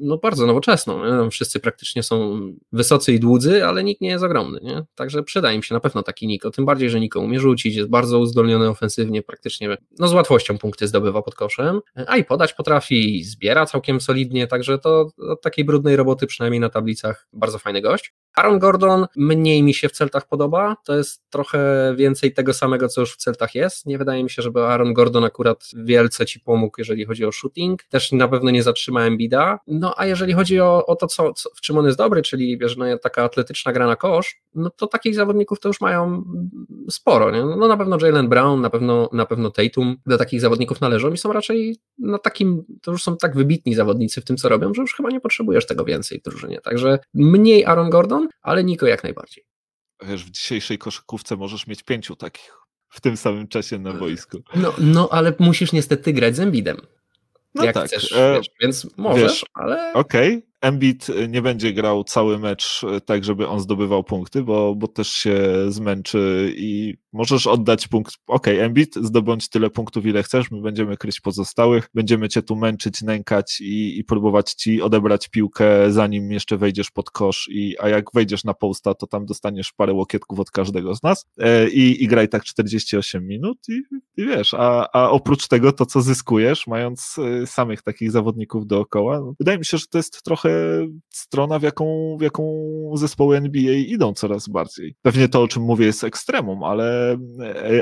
no bardzo nowoczesną. Nie? Wszyscy praktycznie są wysocy i dłudzy, ale nikt nie jest ogromny. Nie? Także przyda im się na pewno taki Niko, tym bardziej, że Niko umie rzucić, jest bardzo uzdolniony ofensywnie, praktycznie no, z łatwością punkty zdobywa pod koszem, a i podać potrafi, i zbiera całkiem solidnie, także to od takiej brudnej roboty przynajmniej na tablicach bardzo fajny gość. Aaron Gordon mniej mi się w Celtach podoba, to jest trochę więcej tego samego, co już w Celtach jest. Nie wydaje mi się, żeby Aaron Gordon akurat wielce ci pomógł, jeżeli chodzi o shooting. Też na pewno nie zatrzyma Embida. No a jeżeli chodzi o, o to, co, co, w czym on jest dobry, czyli wiesz, no, taka atletyczna gra na kosz, no to takich zawodników to już mają sporo. Nie? No na pewno Jalen Brown, na pewno, na pewno Tatum do takich zawodników należą i są raczej na takim, to już są tak wybitni zawodnicy w tym, co robią, że już chyba nie potrzebujesz tego więcej w drużynie. Także mniej Aaron Gordon, ale Niko jak najbardziej. Wiesz, w dzisiejszej koszykówce możesz mieć pięciu takich w tym samym czasie na boisku. No, no ale musisz niestety grać z Embidem. No jak tak. chcesz, e, wiesz, więc możesz, wiesz, ale... Okej, okay. Embiid nie będzie grał cały mecz e, tak, żeby on zdobywał punkty, bo, bo też się zmęczy i możesz oddać punkt. Okay, Embiid, zdobądź tyle punktów, ile chcesz, my będziemy kryć pozostałych, będziemy cię tu męczyć, nękać i, i próbować ci odebrać piłkę, zanim jeszcze wejdziesz pod kosz, i, a jak wejdziesz na posta, to tam dostaniesz parę łokietków od każdego z nas e, i, i graj tak 48 minut i, i wiesz, a, a oprócz tego to, co zyskujesz, mając e, samych takich zawodników dookoła, no, wydaje mi się, że to jest trochę strona, w jaką, w jaką zespoły NBA idą coraz bardziej. Pewnie to, o czym mówię, jest ekstremum, ale,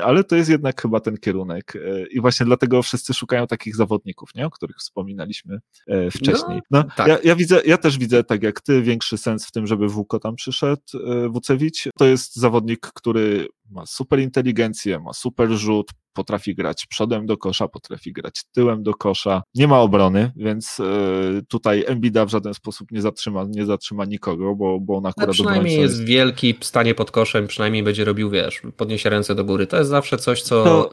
ale to jest jednak chyba ten kierunek. I właśnie dlatego wszyscy szukają takich zawodników, nie? o których wspominaliśmy e, wcześniej. No, no tak. ja, ja, widzę, ja też widzę, tak jak ty, większy sens w tym, żeby Wuko tam przyszedł, e, Wucewicz. To jest zawodnik, który ma super inteligencję, ma super rzut, potrafi grać przodem do kosza, potrafi grać tyłem do kosza, nie ma obrony, więc e, tutaj Embida w żaden sposób nie zatrzyma, nie zatrzyma nikogo, bo, bo on akurat... No przynajmniej jest, wielki, stanie pod koszem, przynajmniej będzie robił, wiesz, podniesie ręce do góry, to jest zawsze coś, co to,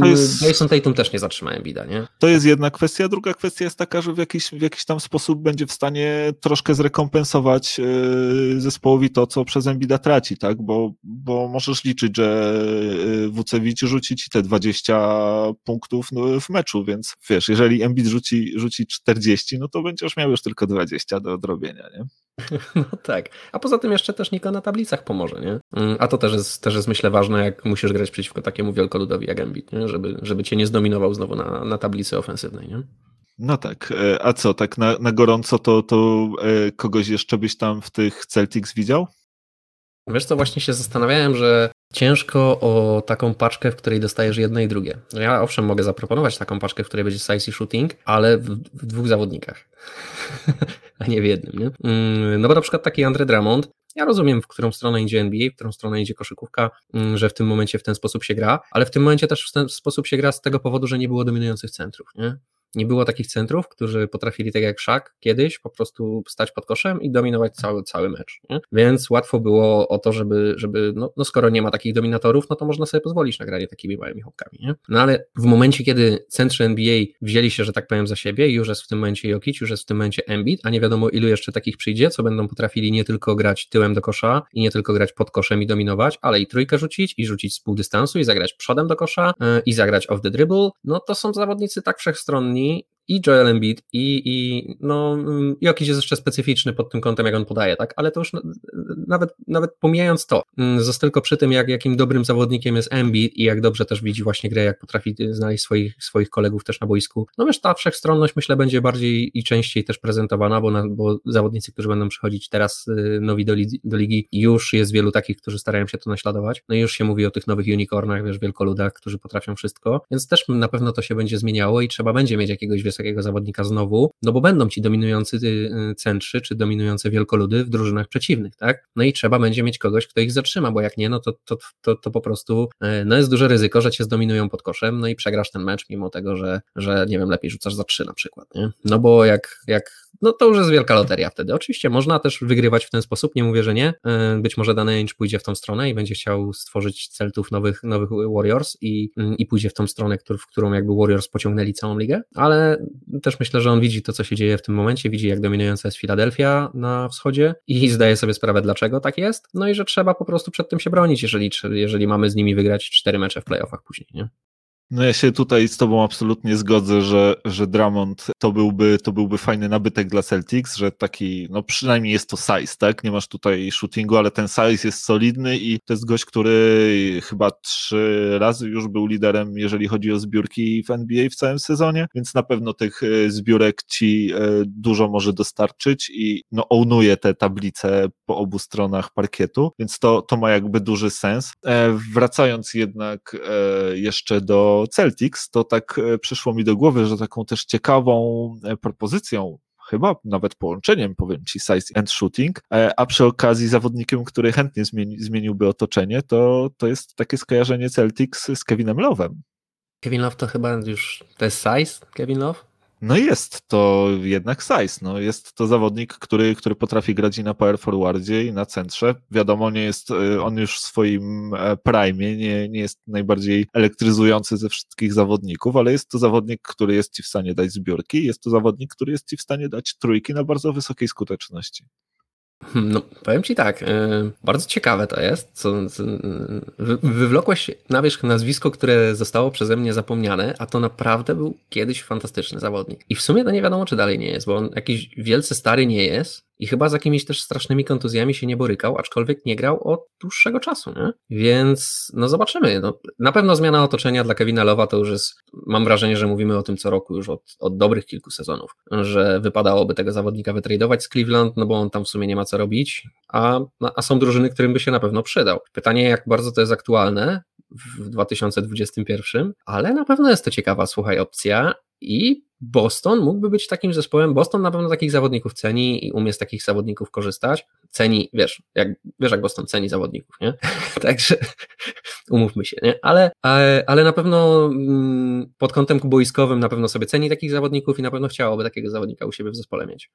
to jest... Jason Tatum też nie zatrzyma Embida, nie? To jest jedna kwestia, druga kwestia jest taka, że w jakiś, w jakiś tam sposób będzie w stanie troszkę zrekompensować e, zespołowi to, co przez Embida traci, tak, bo, bo możesz liczyć, że e, Wucewicz rzuci ci te 20 punktów no, w meczu, więc wiesz, jeżeli Embiid rzuci, rzuci 40, no to będziesz miał już tylko 20 do odrobienia, nie? No tak. A poza tym jeszcze też Niko na tablicach pomoże, nie? Mm, a to też jest, też jest myślę ważne, jak musisz grać przeciwko takiemu wielkoludowi jak Embiid, nie? Żeby, żeby cię nie zdominował znowu na, na tablicy ofensywnej, nie? No tak, e, a co, tak na, na gorąco to, to e, kogoś jeszcze byś tam w tych Celtics widział? Wiesz co, właśnie się zastanawiałem, że ciężko o taką paczkę, w której dostajesz jedno i drugie. No ja owszem mogę zaproponować taką paczkę, w której będzie size i shooting, ale w, w dwóch zawodnikach, a nie w jednym. Nie? Mm, no bo na przykład taki Andre Drummond, ja rozumiem, w którą stronę idzie NBA, w którą stronę idzie koszykówka, mm, że w tym momencie w ten sposób się gra, ale w tym momencie też w ten sposób się gra z tego powodu, że nie było dominujących centrów. Nie? Nie było takich centrów, którzy potrafili, tak jak Szak kiedyś, po prostu stać pod koszem i dominować cały, cały mecz. Nie? Więc łatwo było o to, żeby, żeby no, no, skoro nie ma takich dominatorów, no to można sobie pozwolić na granie takimi małymi chłopkami. Nie? No ale w momencie, kiedy centrzy NBA wzięli się, że tak powiem, za siebie już jest w tym momencie Jokic, już jest w tym momencie Embiid, a nie wiadomo ilu jeszcze takich przyjdzie, co będą potrafili nie tylko grać tyłem do kosza i nie tylko grać pod koszem i dominować, ale i trójkę rzucić i rzucić z pół dystansu i zagrać przodem do kosza yy, i zagrać off the dribble, no to są zawodnicy tak wszechstronni, ini i Joel Embiid i, i no, jakiś jest jeszcze specyficzny pod tym kątem, jak on podaje, tak, ale to już nawet, nawet pomijając to, mm, został tylko przy tym, jak, jakim dobrym zawodnikiem jest Embiid i jak dobrze też widzi właśnie grę, jak potrafi znaleźć swoich, swoich kolegów też na boisku, no wiesz, ta wszechstronność myślę będzie bardziej i częściej też prezentowana, bo, na, bo zawodnicy, którzy będą przychodzić teraz y, nowi do, do ligi, już jest wielu takich, którzy starają się to naśladować, no i już się mówi o tych nowych unicornach, wiesz, wielkoludach, którzy potrafią wszystko, więc też na pewno to się będzie zmieniało i trzeba będzie mieć jakiegoś wysokiego zawodnika znowu, no bo będą ci dominujący y, centrzy, czy dominujące wielkoludy w drużynach przeciwnych, tak? No i trzeba będzie mieć kogoś, kto ich zatrzyma, bo jak nie, no to, to, to, to po prostu y, no jest duże ryzyko, że cię zdominują pod koszem, no i przegrasz ten mecz, mimo tego, że, że nie wiem, lepiej rzucasz za trzy na przykład, nie? No bo jak, jak no to już jest wielka loteria wtedy. Oczywiście można też wygrywać w ten sposób, nie mówię, że nie. Y, być może dany Ainge pójdzie w tą stronę i będzie chciał stworzyć celtów nowych, nowych Warriors i, i pójdzie w tą stronę, w którą jakby Warriors pociągnęli całą ligę, ale też myślę, że on widzi to, co się dzieje w tym momencie, widzi jak dominująca jest Filadelfia na wschodzie i zdaje sobie sprawę, dlaczego tak jest, no i że trzeba po prostu przed tym się bronić, jeżeli, jeżeli mamy z nimi wygrać cztery mecze w playoffach później, nie? No ja się tutaj z tobą absolutnie zgodzę, że, że Drummond to byłby, to byłby fajny nabytek dla Celtics, że taki, no przynajmniej jest to size, tak? Nie masz tutaj shootingu, ale ten size jest solidny i to jest gość, który chyba trzy razy już był liderem, jeżeli chodzi o zbiórki w NBA w całym sezonie, więc na pewno tych e, zbiórek ci e, dużo może dostarczyć i no ownuje te tablice po obu stronach parkietu, więc to, to ma jakby duży sens. E, wracając jednak jeszcze do Celtics, to tak e, przyszło mi do głowy, że taką też ciekawą e, propozycją chyba nawet połączeniem, powiem ci, size and shooting, e, a przy okazji zawodnikiem, który chętnie zmieni, zmieniłby otoczenie, to, to jest takie skojarzenie Celtics z Kevinem Love'em. Kevin Love to chyba już, to jest size Kevin Love? No jest to jednak size. No jest to zawodnik, który, który potrafi grać i na power forwardzie i na centrze. Wiadomo, nie jest y, on już w swoim e, prime, nie, nie jest najbardziej elektryzujący ze wszystkich zawodników, ale jest to zawodnik, który jest ci w stanie dać zbiórki, jest to zawodnik, który jest ci w stanie dać trójki na bardzo wysokiej skuteczności. No, powiem Ci tak, yy, bardzo ciekawe to jest. Co, co, wy, wywlokłeś na wierzch nazwisko, które zostało przeze mnie zapomniane, a to naprawdę był kiedyś fantastyczny zawodnik. I w sumie to nie wiadomo, czy dalej nie jest, bo on jakiś wielce stary nie jest, i chyba z jakimiś też strasznymi kontuzjami się nie borykał, aczkolwiek nie grał od dłuższego czasu, nie? Więc no zobaczymy. No, na pewno zmiana otoczenia dla Kevina Lowa to już jest, mam wrażenie, że mówimy o tym co roku już od, od dobrych kilku sezonów, że wypadałoby tego zawodnika wytradować z Cleveland, no bo on tam w sumie nie ma co robić, a, a są drużyny, którym by się na pewno przydał. Pytanie, jak bardzo to jest aktualne w 2021, ale na pewno jest to ciekawa, słuchaj, opcja i Boston mógłby być takim zespołem. Boston na pewno takich zawodników ceni i umie z takich zawodników korzystać. Ceni, wiesz, jak, wiesz jak Boston ceni zawodników, nie? Także umówmy się, nie? Ale, ale na pewno mm, pod kątem boiskowym na pewno sobie ceni takich zawodników i na pewno chciałoby takiego zawodnika u siebie w zespole mieć.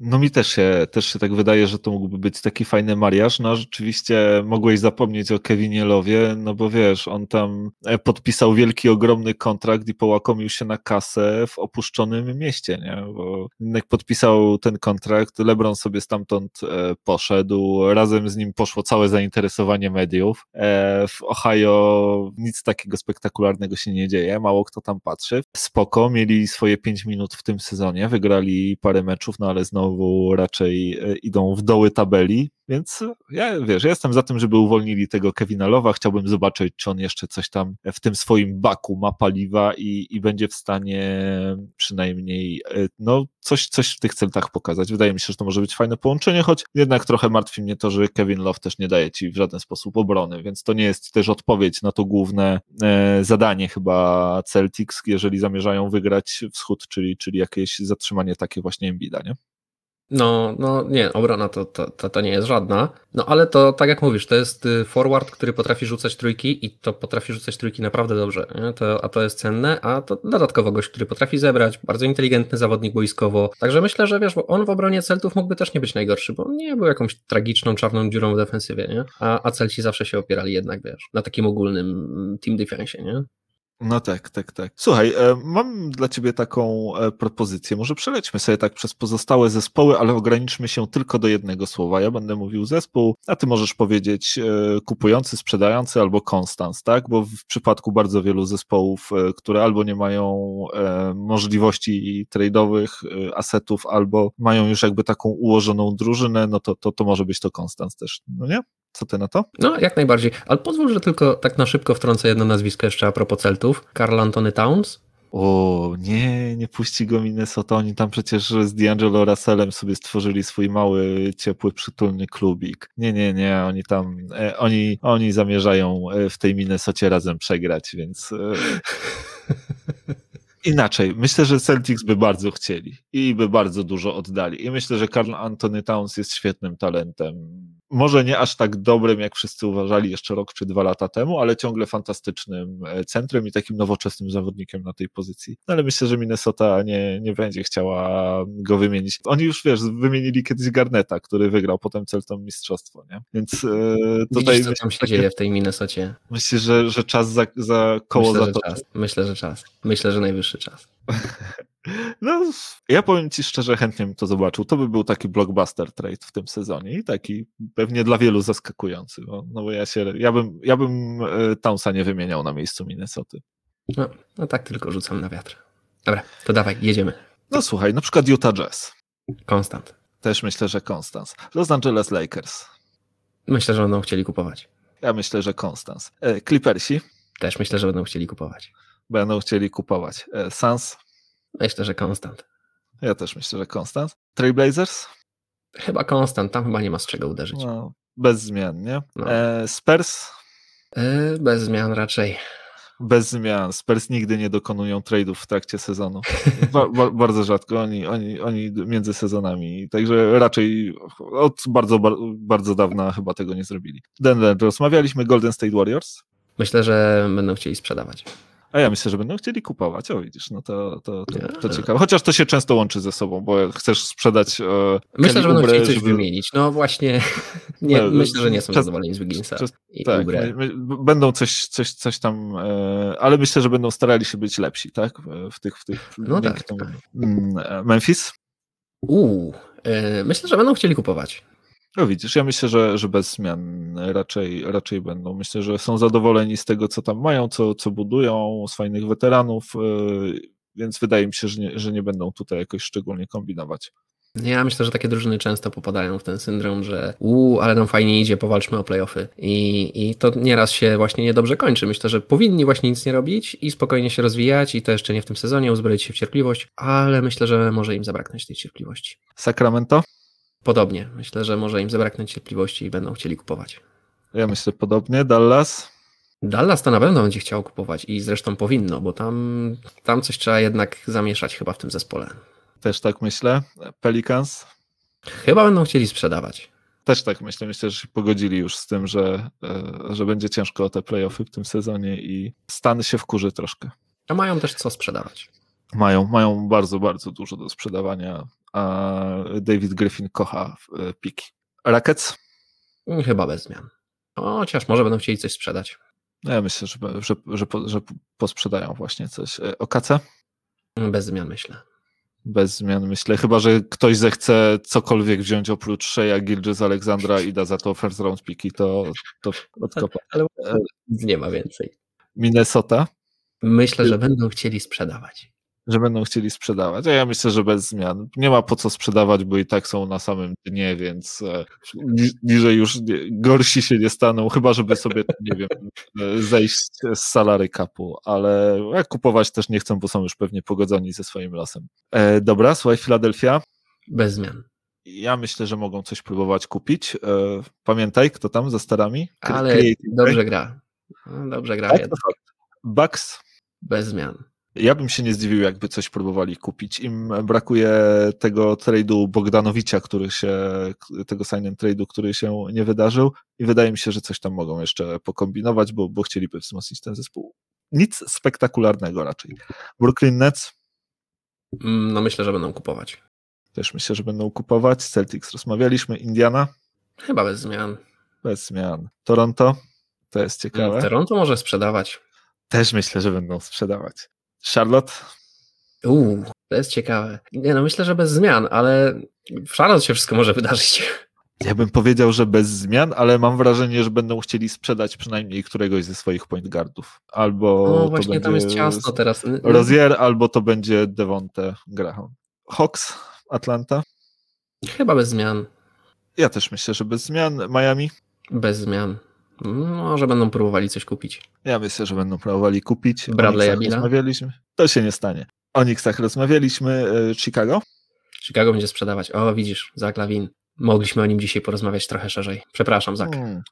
No mi też się, też się tak wydaje, że to mógłby być taki fajny mariaż. No rzeczywiście mogłeś zapomnieć o Kevinie Lowie, no bo wiesz, on tam e, podpisał wielki, ogromny kontrakt i połakomił się na kasę w opuszczonym mieście, nie? Bo jednak podpisał ten kontrakt, LeBron sobie stamtąd e, poszedł, razem z nim poszło całe zainteresowanie mediów. E, w Ohio nic takiego spektakularnego się nie dzieje, mało kto tam patrzy. Spoko, mieli swoje pięć minut w tym sezonie, wygrali parę meczów, no ale znowu znowu raczej e, idą w doły tabeli, więc ja wiesz, jestem za tym, żeby uwolnili tego Kevina Lowa. Chciałbym zobaczyć, czy on jeszcze coś tam w tym swoim baku ma paliwa i, i będzie w stanie przynajmniej e, no, coś, coś w tych celtach pokazać. Wydaje mi się, że to może być fajne połączenie, choć jednak trochę martwi mnie to, że Kevin Love też nie daje ci w żaden sposób obrony, więc to nie jest też odpowiedź na to główne e, zadanie chyba Celtics, jeżeli zamierzają wygrać wschód, czyli, czyli jakieś zatrzymanie takie właśnie Embida, nie? No, no nie, obrona to, to, to, to, nie jest żadna. No ale to tak jak mówisz, to jest y, forward, który potrafi rzucać trójki i to potrafi rzucać trójki naprawdę dobrze. Nie? To, a to jest cenne, a to dodatkowo gość, który potrafi zebrać, bardzo inteligentny zawodnik boiskowo. Także myślę, że wiesz, bo on w obronie Celtów mógłby też nie być najgorszy, bo nie był jakąś tragiczną, czarną dziurą w defensywie, nie? A, a Celci zawsze się opierali jednak, wiesz, na takim ogólnym mm, team defensie, nie? No tak, tak, tak. Słuchaj, e, mam dla ciebie taką e, propozycję. Może przelećmy sobie tak przez pozostałe zespoły, ale ograniczmy się tylko do jednego słowa. Ja będę mówił zespół, a ty możesz powiedzieć e, kupujący, sprzedający albo konstans, tak? Bo w przypadku bardzo wielu zespołów, które albo nie mają możliwości trade'owych, asetów, albo mają już jakby taką ułożoną drużynę, no to, to, to może być to konstans też, no nie? Co ty na to? No, jak najbardziej. Ale pozwól, że tylko tak na szybko wtrącę jedno nazwisko jeszcze a propos Celtów. Karl Antony Towns. O, nie, nie puści go Minnesota. Oni tam przecież z D'Angelo Russellem sobie stworzyli swój mały, ciepły, przytulny klubik. Nie, nie, nie, oni tam, e, oni, oni zamierzają e, w tej Minnesocie razem przegrać, więc... E... Inaczej, myślę, że Celtics by bardzo chcieli i by bardzo dużo oddali. I myślę, że Karl Anthony Towns jest świetnym talentem może nie aż tak dobrym, jak wszyscy uważali jeszcze rok czy dwa lata temu, ale ciągle fantastycznym e, centrum i takim nowoczesnym zawodnikiem na tej pozycji. No ale myślę, że Minnesota nie, nie będzie chciała go wymienić. Oni już, wiesz, wymienili kiedyś Garneta, który wygrał potem Celtom mistrzostwo, nie? Więc e, tutaj... Widzisz, co tam się takie, dzieje w tej Minnesocie. Myślę, że, że czas za, za koło myślę, zatoczy. Myślę, że czas. Myślę, że najwyższy czas. No, ja powiem ci szczerze, chętnie bym to zobaczył. To by był taki blockbuster trade w tym sezonie i taki pewnie dla wielu zaskakujący. Bo, no bo ja się, ja bym, ja bym e, Townsa nie wymieniał na miejscu Minnesoty. No, no tak tylko rzucam na wiatr. Dobra, to dawaj, jedziemy. No słuchaj, na przykład Utah Jazz. Konstant. Też myślę, że Constance. Los Angeles Lakers. Myślę, że będą chcieli kupować. Ja myślę, że Constance. E, Clippersi Też myślę, że będą chcieli kupować. będą chcieli kupować. E, Suns. Myślę, że konstant. Ja też myślę, że Constance. Trailblazers. Chyba konstant, tam chyba nie ma z czego uderzyć. No, bez zmian, nie? No. E, Spurs. Yy, bez zmian raczej. Bez zmian. Spurs nigdy nie dokonują trade'ów w trakcie sezonu. Ba, ba, bardzo rzadko. Oni, oni, oni między sezonami. Także raczej od bardzo, bar, bardzo dawna chyba tego nie zrobili. Denver. Rozmawialiśmy Golden State Warriors. Myślę, że będą chcieli sprzedawać. A ja myślę, że będą chcieli kupować. O, widzisz, no to, to, to, to ciekawe. Chociaż to się często łączy ze sobą, bo chcesz sprzedać. E, Myślę, że będą Oubre, chcieli coś żeby- wymienić. No właśnie, nie, No, myślę, że nie są czas- zadowoleni z Wigginsa Tak, my, będą coś, coś, coś tam, e, ale myślę, że będą starali się być lepsi, tak? W- tych, w tych No tak, tak. Mm, e, Memphis? Uuu, yy, myślę, że będą chcieli kupować. No widzisz, ja myślę, że, że bez zmian raczej, raczej będą. Myślę, że są zadowoleni z tego, co tam mają, co, co budują, z fajnych weteranów, e, więc wydaje mi się, że nie, że nie będą tutaj jakoś szczególnie kombinować. Ja myślę, że takie drużyny często popadają w ten syndrom, że uuu, ale nam fajnie idzie, powalczmy o playoffy. I, I to nieraz się właśnie niedobrze kończy. Myślę, że powinni właśnie nic nie robić i spokojnie się rozwijać i to jeszcze nie w tym sezonie, uzbroić się w cierpliwość, ale myślę, że może im zabraknąć tej cierpliwości. Sacramento? Podobnie. Myślę, że może im zabraknąć cierpliwości i będą chcieli kupować. Ja myślę podobnie. Dallas? Dallas to na pewno będzie chciał kupować i zresztą powinno, bo tam, tam coś trzeba jednak zamieszać chyba w tym zespole. Też tak myślę. Pelicans? Chyba będą chcieli sprzedawać. Też tak myślę. Myślę, że się pogodzili już z tym, że, e, że będzie ciężko o te playoffy w tym sezonie i Stan się wkurzy troszkę. A mają też co sprzedawać. Mają, mają bardzo, bardzo dużo do sprzedawania, a David Griffin kocha e, piki. Rackets? Chyba bez zmian. Chociaż może będą chcieli coś sprzedać. No Ja myślę, że, że, że, że posprzedają właśnie coś. E, OKC? Bez zmian myślę. Bez zmian myślę, chyba że ktoś zechce cokolwiek wziąć oprócz Sheya, Gilgis, Alexandra i da za to first round piki, to, to odkopa. Ale nie ma więcej. Minnesota? Myślę, że będą chcieli sprzedawać. Że będą chcieli sprzedawać. A ja myślę, że bez zmian. Nie ma po co sprzedawać, bo i tak są na samym dnie, więc e, ni- niżej już nie, gorsi się nie staną, chyba żeby sobie, nie wiem, e, zejść z salary kapu, ale jak kupować też nie chcą, bo są już pewnie pogodzeni ze swoim losem. E, dobra, słuchaj, Filadelfia. Bez zmian. Ja myślę, że mogą coś próbować kupić. E, pamiętaj, kto tam za starami? Ale Creative dobrze gra. No, Dobrze gra. Tak. Bucks Bez zmian. Ja bym się nie zdziwił, jakby coś próbowali kupić. Im brakuje tego trade'u Bogdanowicza, który się, tego sign and trade'u, który się nie wydarzył i wydaje mi się, że coś tam mogą jeszcze pokombinować, bo, bo chcieliby wzmocnić ten zespół. Nic spektakularnego raczej. Brooklyn Nets Mm, No myślę, że będą kupować. też myślę, że będą kupować. Celtics rozmawialiśmy. Indiana Chyba bez zmian. bez zmian. Toronto to jest ciekawe. Toronto może sprzedawać. Też myślę, że będą sprzedawać. Charlotte Uuu, to jest ciekawe. Nie no, myślę, że bez zmian, ale w Charlotte się wszystko może wydarzyć. Ja bym powiedział, że bez zmian, ale mam wrażenie, że będą chcieli sprzedać przynajmniej któregoś ze swoich point guardów. Albo No to właśnie tam jest ciasno teraz. Rozier, albo to będzie Devonte Graham. Hawks, Atlanta. Chyba bez zmian. Ja też myślę, że bez zmian. Miami. Bez zmian. Może będą próbowali coś kupić. Ja myślę, że będą próbowali kupić. O Bradley'a Knicksach Billa? rozmawialiśmy. To się nie stanie. O Knicksach rozmawialiśmy. e, Chicago. Chicago będzie sprzedawać. O, widzisz, Zach Lawin. Mogliśmy o nim dzisiaj porozmawiać trochę szerzej. Przepraszam, Zach. Hmm.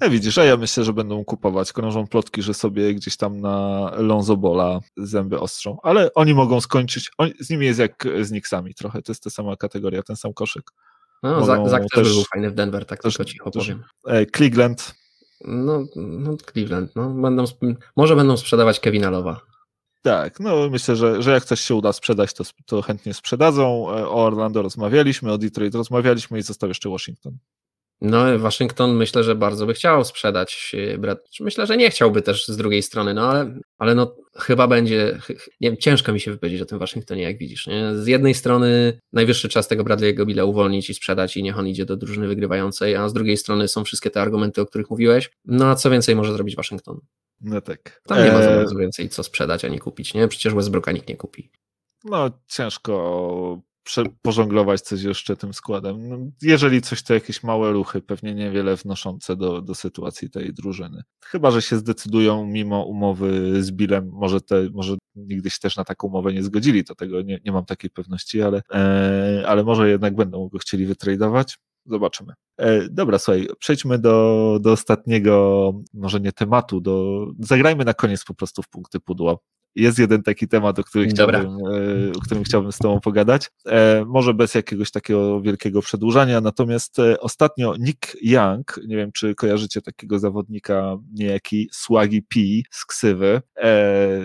Ja widzisz, a ja myślę, że będą kupować. Krążą plotki, że sobie gdzieś tam na Lonzo Bola zęby ostrzą, ale oni mogą skończyć. Z nimi jest jak z Knicksami trochę. To jest ta sama kategoria, ten sam koszyk. No, Zach, Zach też, też- był fajny w Denver, tak też- tylko cicho też- powiem. E, Cleveland. No, no Cleveland, no, będą, może będą sprzedawać Kevina Lowa. Tak, no myślę, że, że jak coś się uda sprzedać, to, to chętnie sprzedadzą. E, O Orlando rozmawialiśmy, o Detroit rozmawialiśmy i został jeszcze Washington. No, Waszyngton myślę, że bardzo by chciał sprzedać. E, myślę, że nie chciałby też z drugiej strony, no ale, ale no chyba będzie, nie wiem, ciężko mi się wypowiedzieć o tym Waszyngtonie, jak widzisz. Nie? Z jednej strony najwyższy czas tego Bradley'ego Billa uwolnić i sprzedać i niech on idzie do drużyny wygrywającej, a z drugiej strony są wszystkie te argumenty, o których mówiłeś. No a co więcej może zrobić Waszyngton? No tak. Tam nie ma za bardzo więcej co sprzedać ani kupić, nie? Przecież Westbrooka nikt nie kupi. No ciężko pożonglować coś jeszcze tym składem. No, jeżeli coś, to jakieś małe ruchy, pewnie niewiele wnoszące do, do sytuacji tej drużyny. Chyba, że się zdecydują mimo umowy z Billem, może, te, może nigdy się też na taką umowę nie zgodzili, to tego nie, nie mam takiej pewności, ale, e, ale może jednak będą go chcieli wytradować. Zobaczymy. E, dobra, słuchaj, przejdźmy do, do ostatniego, może nie tematu, do, zagrajmy na koniec po prostu w punkty pudła jest jeden taki temat, o którym, chciałbym, e, o którym chciałbym z Tobą pogadać. E, może bez jakiegoś takiego wielkiego przedłużania, natomiast e, ostatnio Nick Young, nie wiem czy kojarzycie takiego zawodnika, niejaki Swaggy P z ksywy,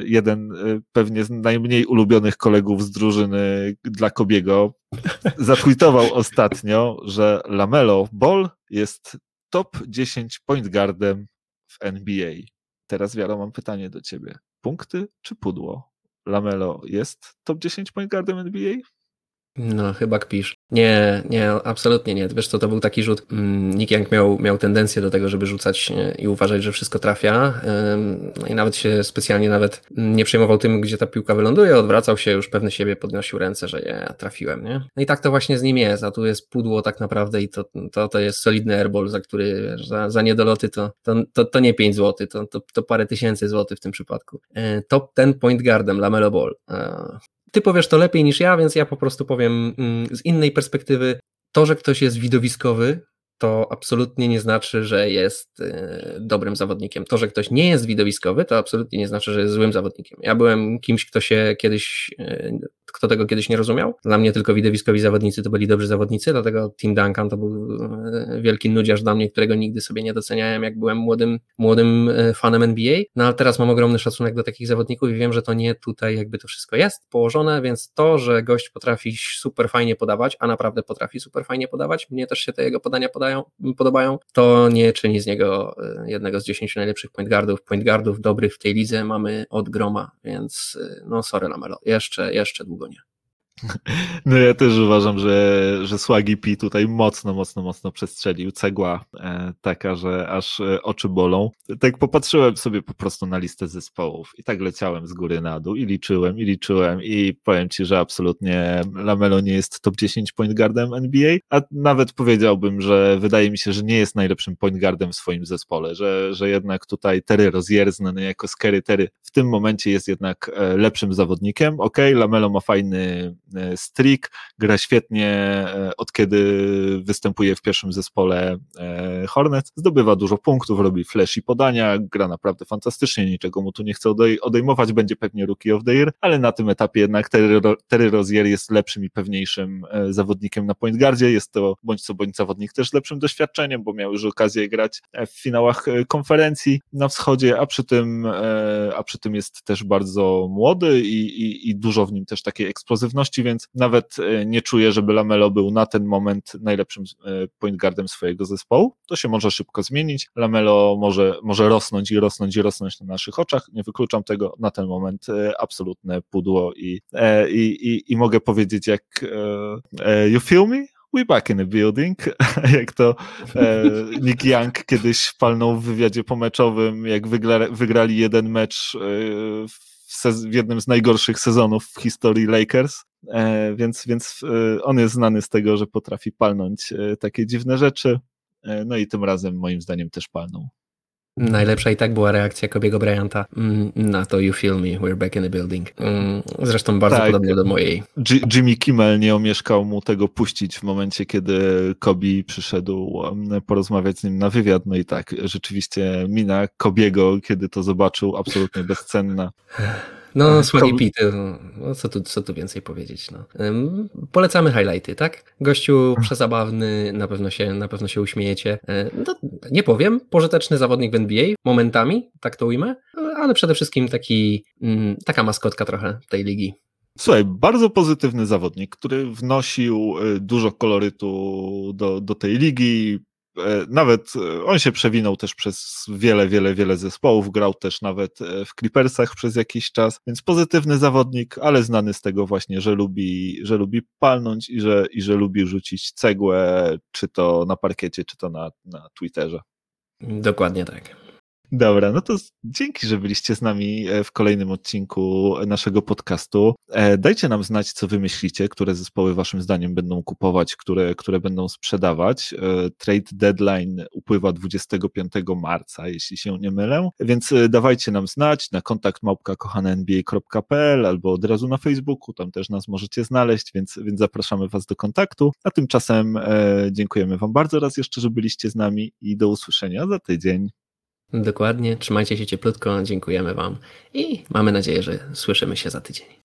jeden pewnie z najmniej ulubionych kolegów z drużyny dla Kobiego, zatweetował ostatnio, że Lamelo Ball jest top 10 point guardem w NBA. Teraz Wiaro, mam pytanie do ciebie punkty czy pudło? Lamelo jest top 10 point guardem NBA? No, chyba kpisz. Nie, nie, absolutnie nie. Wiesz co, to był taki rzut. Mm, Nick Young miał, miał tendencję do tego, żeby rzucać e, i uważać, że wszystko trafia. No i nawet się specjalnie nawet nie przejmował tym, gdzie ta piłka wyląduje, odwracał się, już pewny siebie podnosił ręce, że ja trafiłem, nie? No i tak to właśnie z nim jest, a tu jest pudło tak naprawdę i to, to, to jest solidny airball, za który, za, za niedoloty to, to, to, to nie 5 zł, to, to, to parę tysięcy złotych w tym przypadku. E, top ten point guardem, Lamelo Ball. Ty powiesz to lepiej niż ja, więc ja po prostu powiem mm, z innej perspektywy. To, że ktoś jest widowiskowy, to absolutnie nie znaczy, że jest e, dobrym zawodnikiem. To, że ktoś nie jest widowiskowy, to absolutnie nie znaczy, że jest złym zawodnikiem. Ja byłem kimś, kto się kiedyś, e, kto tego kiedyś nie rozumiał. Dla mnie tylko widowiskowi zawodnicy to byli dobrzy zawodnicy, dlatego Tim Duncan to był e, wielki nudziarz dla mnie, którego nigdy sobie nie doceniałem, jak byłem młodym, młodym fanem NBA. No ale teraz mam ogromny szacunek do takich zawodników i wiem, że to nie tutaj jakby to wszystko jest położone, więc to, że gość potrafi super fajnie podawać, a naprawdę potrafi super fajnie podawać, mnie też się te jego podania podają podobają, to nie czyni z niego e, jednego z dziesięciu najlepszych point guardów. Point guardów dobrych w tej lidze mamy od groma, więc e, no sorry Lamelo, jeszcze, jeszcze długo nie. No ja też uważam, że, że Swaggy P tutaj mocno, mocno, mocno przestrzelił. Cegła e, taka, że aż e, oczy bolą. Tak popatrzyłem sobie po prostu na listę zespołów i tak leciałem z góry na dół i liczyłem, i liczyłem i powiem Ci, że absolutnie Lamelo nie jest top 10 point guardem NBA, a nawet powiedziałbym, że wydaje mi się, że nie jest najlepszym point guardem w swoim zespole, że, że jednak tutaj Terry Rozier znany jako Scary Terry w tym momencie jest jednak e, lepszym zawodnikiem. Ok, Lamelo ma fajny E, Strik, gra świetnie e, od kiedy występuje w pierwszym zespole e, Hornet, zdobywa dużo punktów, robi flash i podania, gra naprawdę fantastycznie, niczego mu tu nie chcę odejmować, będzie pewnie Rookie of the Year, ale na tym etapie jednak Terry, Terry Rozier jest lepszym i pewniejszym zawodnikiem na point guardzie, jest to bądź co bądź zawodnik też lepszym doświadczeniem, bo miał już okazję grać w finałach konferencji na wschodzie, a przy tym, a przy tym jest też bardzo młody i, i, i dużo w nim też takiej eksplozywności więc nawet e, nie czuję, żeby Lamelo był na ten moment najlepszym e, point guardem swojego zespołu. To się może szybko zmienić. Lamelo może, może rosnąć i rosnąć i rosnąć na naszych oczach. Nie wykluczam tego. Na ten moment e, absolutne pudło i, i, i, i mogę powiedzieć jak you feel me? we back in the building, jak to e, Nick Young kiedyś palnął w wywiadzie pomeczowym, jak wygra, wygrali jeden mecz e, w, w, jednym z najgorszych sezonów w historii Lakers E, więc, więc e, on jest znany z tego, że potrafi palnąć e, takie dziwne rzeczy. No i tym razem moim zdaniem też palnął. Najlepsza i tak była reakcja Kobiego Bryanta mm, na to You Feel Me, We're Back in the Building. Mm, zresztą bardzo tak. podobnie do mojej. G Jimmy Kimmel nie omieszkał mu tego puścić w momencie, kiedy Kobi przyszedł porozmawiać z nim na wywiad. No i tak, rzeczywiście mina Kobiego, kiedy to zobaczył, absolutnie bezcenna. No, Swaggy Pete, no, co, tu, co tu więcej powiedzieć. No. Polecamy highlighty, tak? Gościu przezabawny, na pewno się, na pewno się uśmiejecie. No, nie powiem, pożyteczny zawodnik w NBA, momentami, tak to ujmę, ale przede wszystkim taki, mm, taka maskotka trochę tej ligi. Słuchaj, bardzo pozytywny zawodnik, który wnosił y, dużo kolorytu do, do tej ligi, nawet on się przewinął też przez wiele, wiele, wiele zespołów, grał też nawet w Clippersach przez jakiś czas, więc pozytywny zawodnik, ale znany z tego właśnie, że lubi, że lubi palnąć i że, i że lubi rzucić cegłę, czy to na parkiecie, czy to na, na Twitterze. Dokładnie tak. Dobra, no to dzięki, że byliście z nami e, w kolejnym odcinku naszego podcastu. E, dajcie nam znać, co wy myślicie, które zespoły waszym zdaniem będą kupować, które, które będą sprzedawać. E, trade deadline upływa 25 marca, jeśli się nie mylę, więc dawajcie nam znać na kontakt małpka.kochanenba.pl albo od razu na Facebooku, tam też nas możecie znaleźć, więc, więc zapraszamy was do kontaktu. A tymczasem dziękujemy wam bardzo raz jeszcze, że byliście z nami i do usłyszenia za tydzień. Dokładnie. Trzymajcie się cieplutko, dziękujemy Wam i mamy nadzieję, że słyszymy się za tydzień.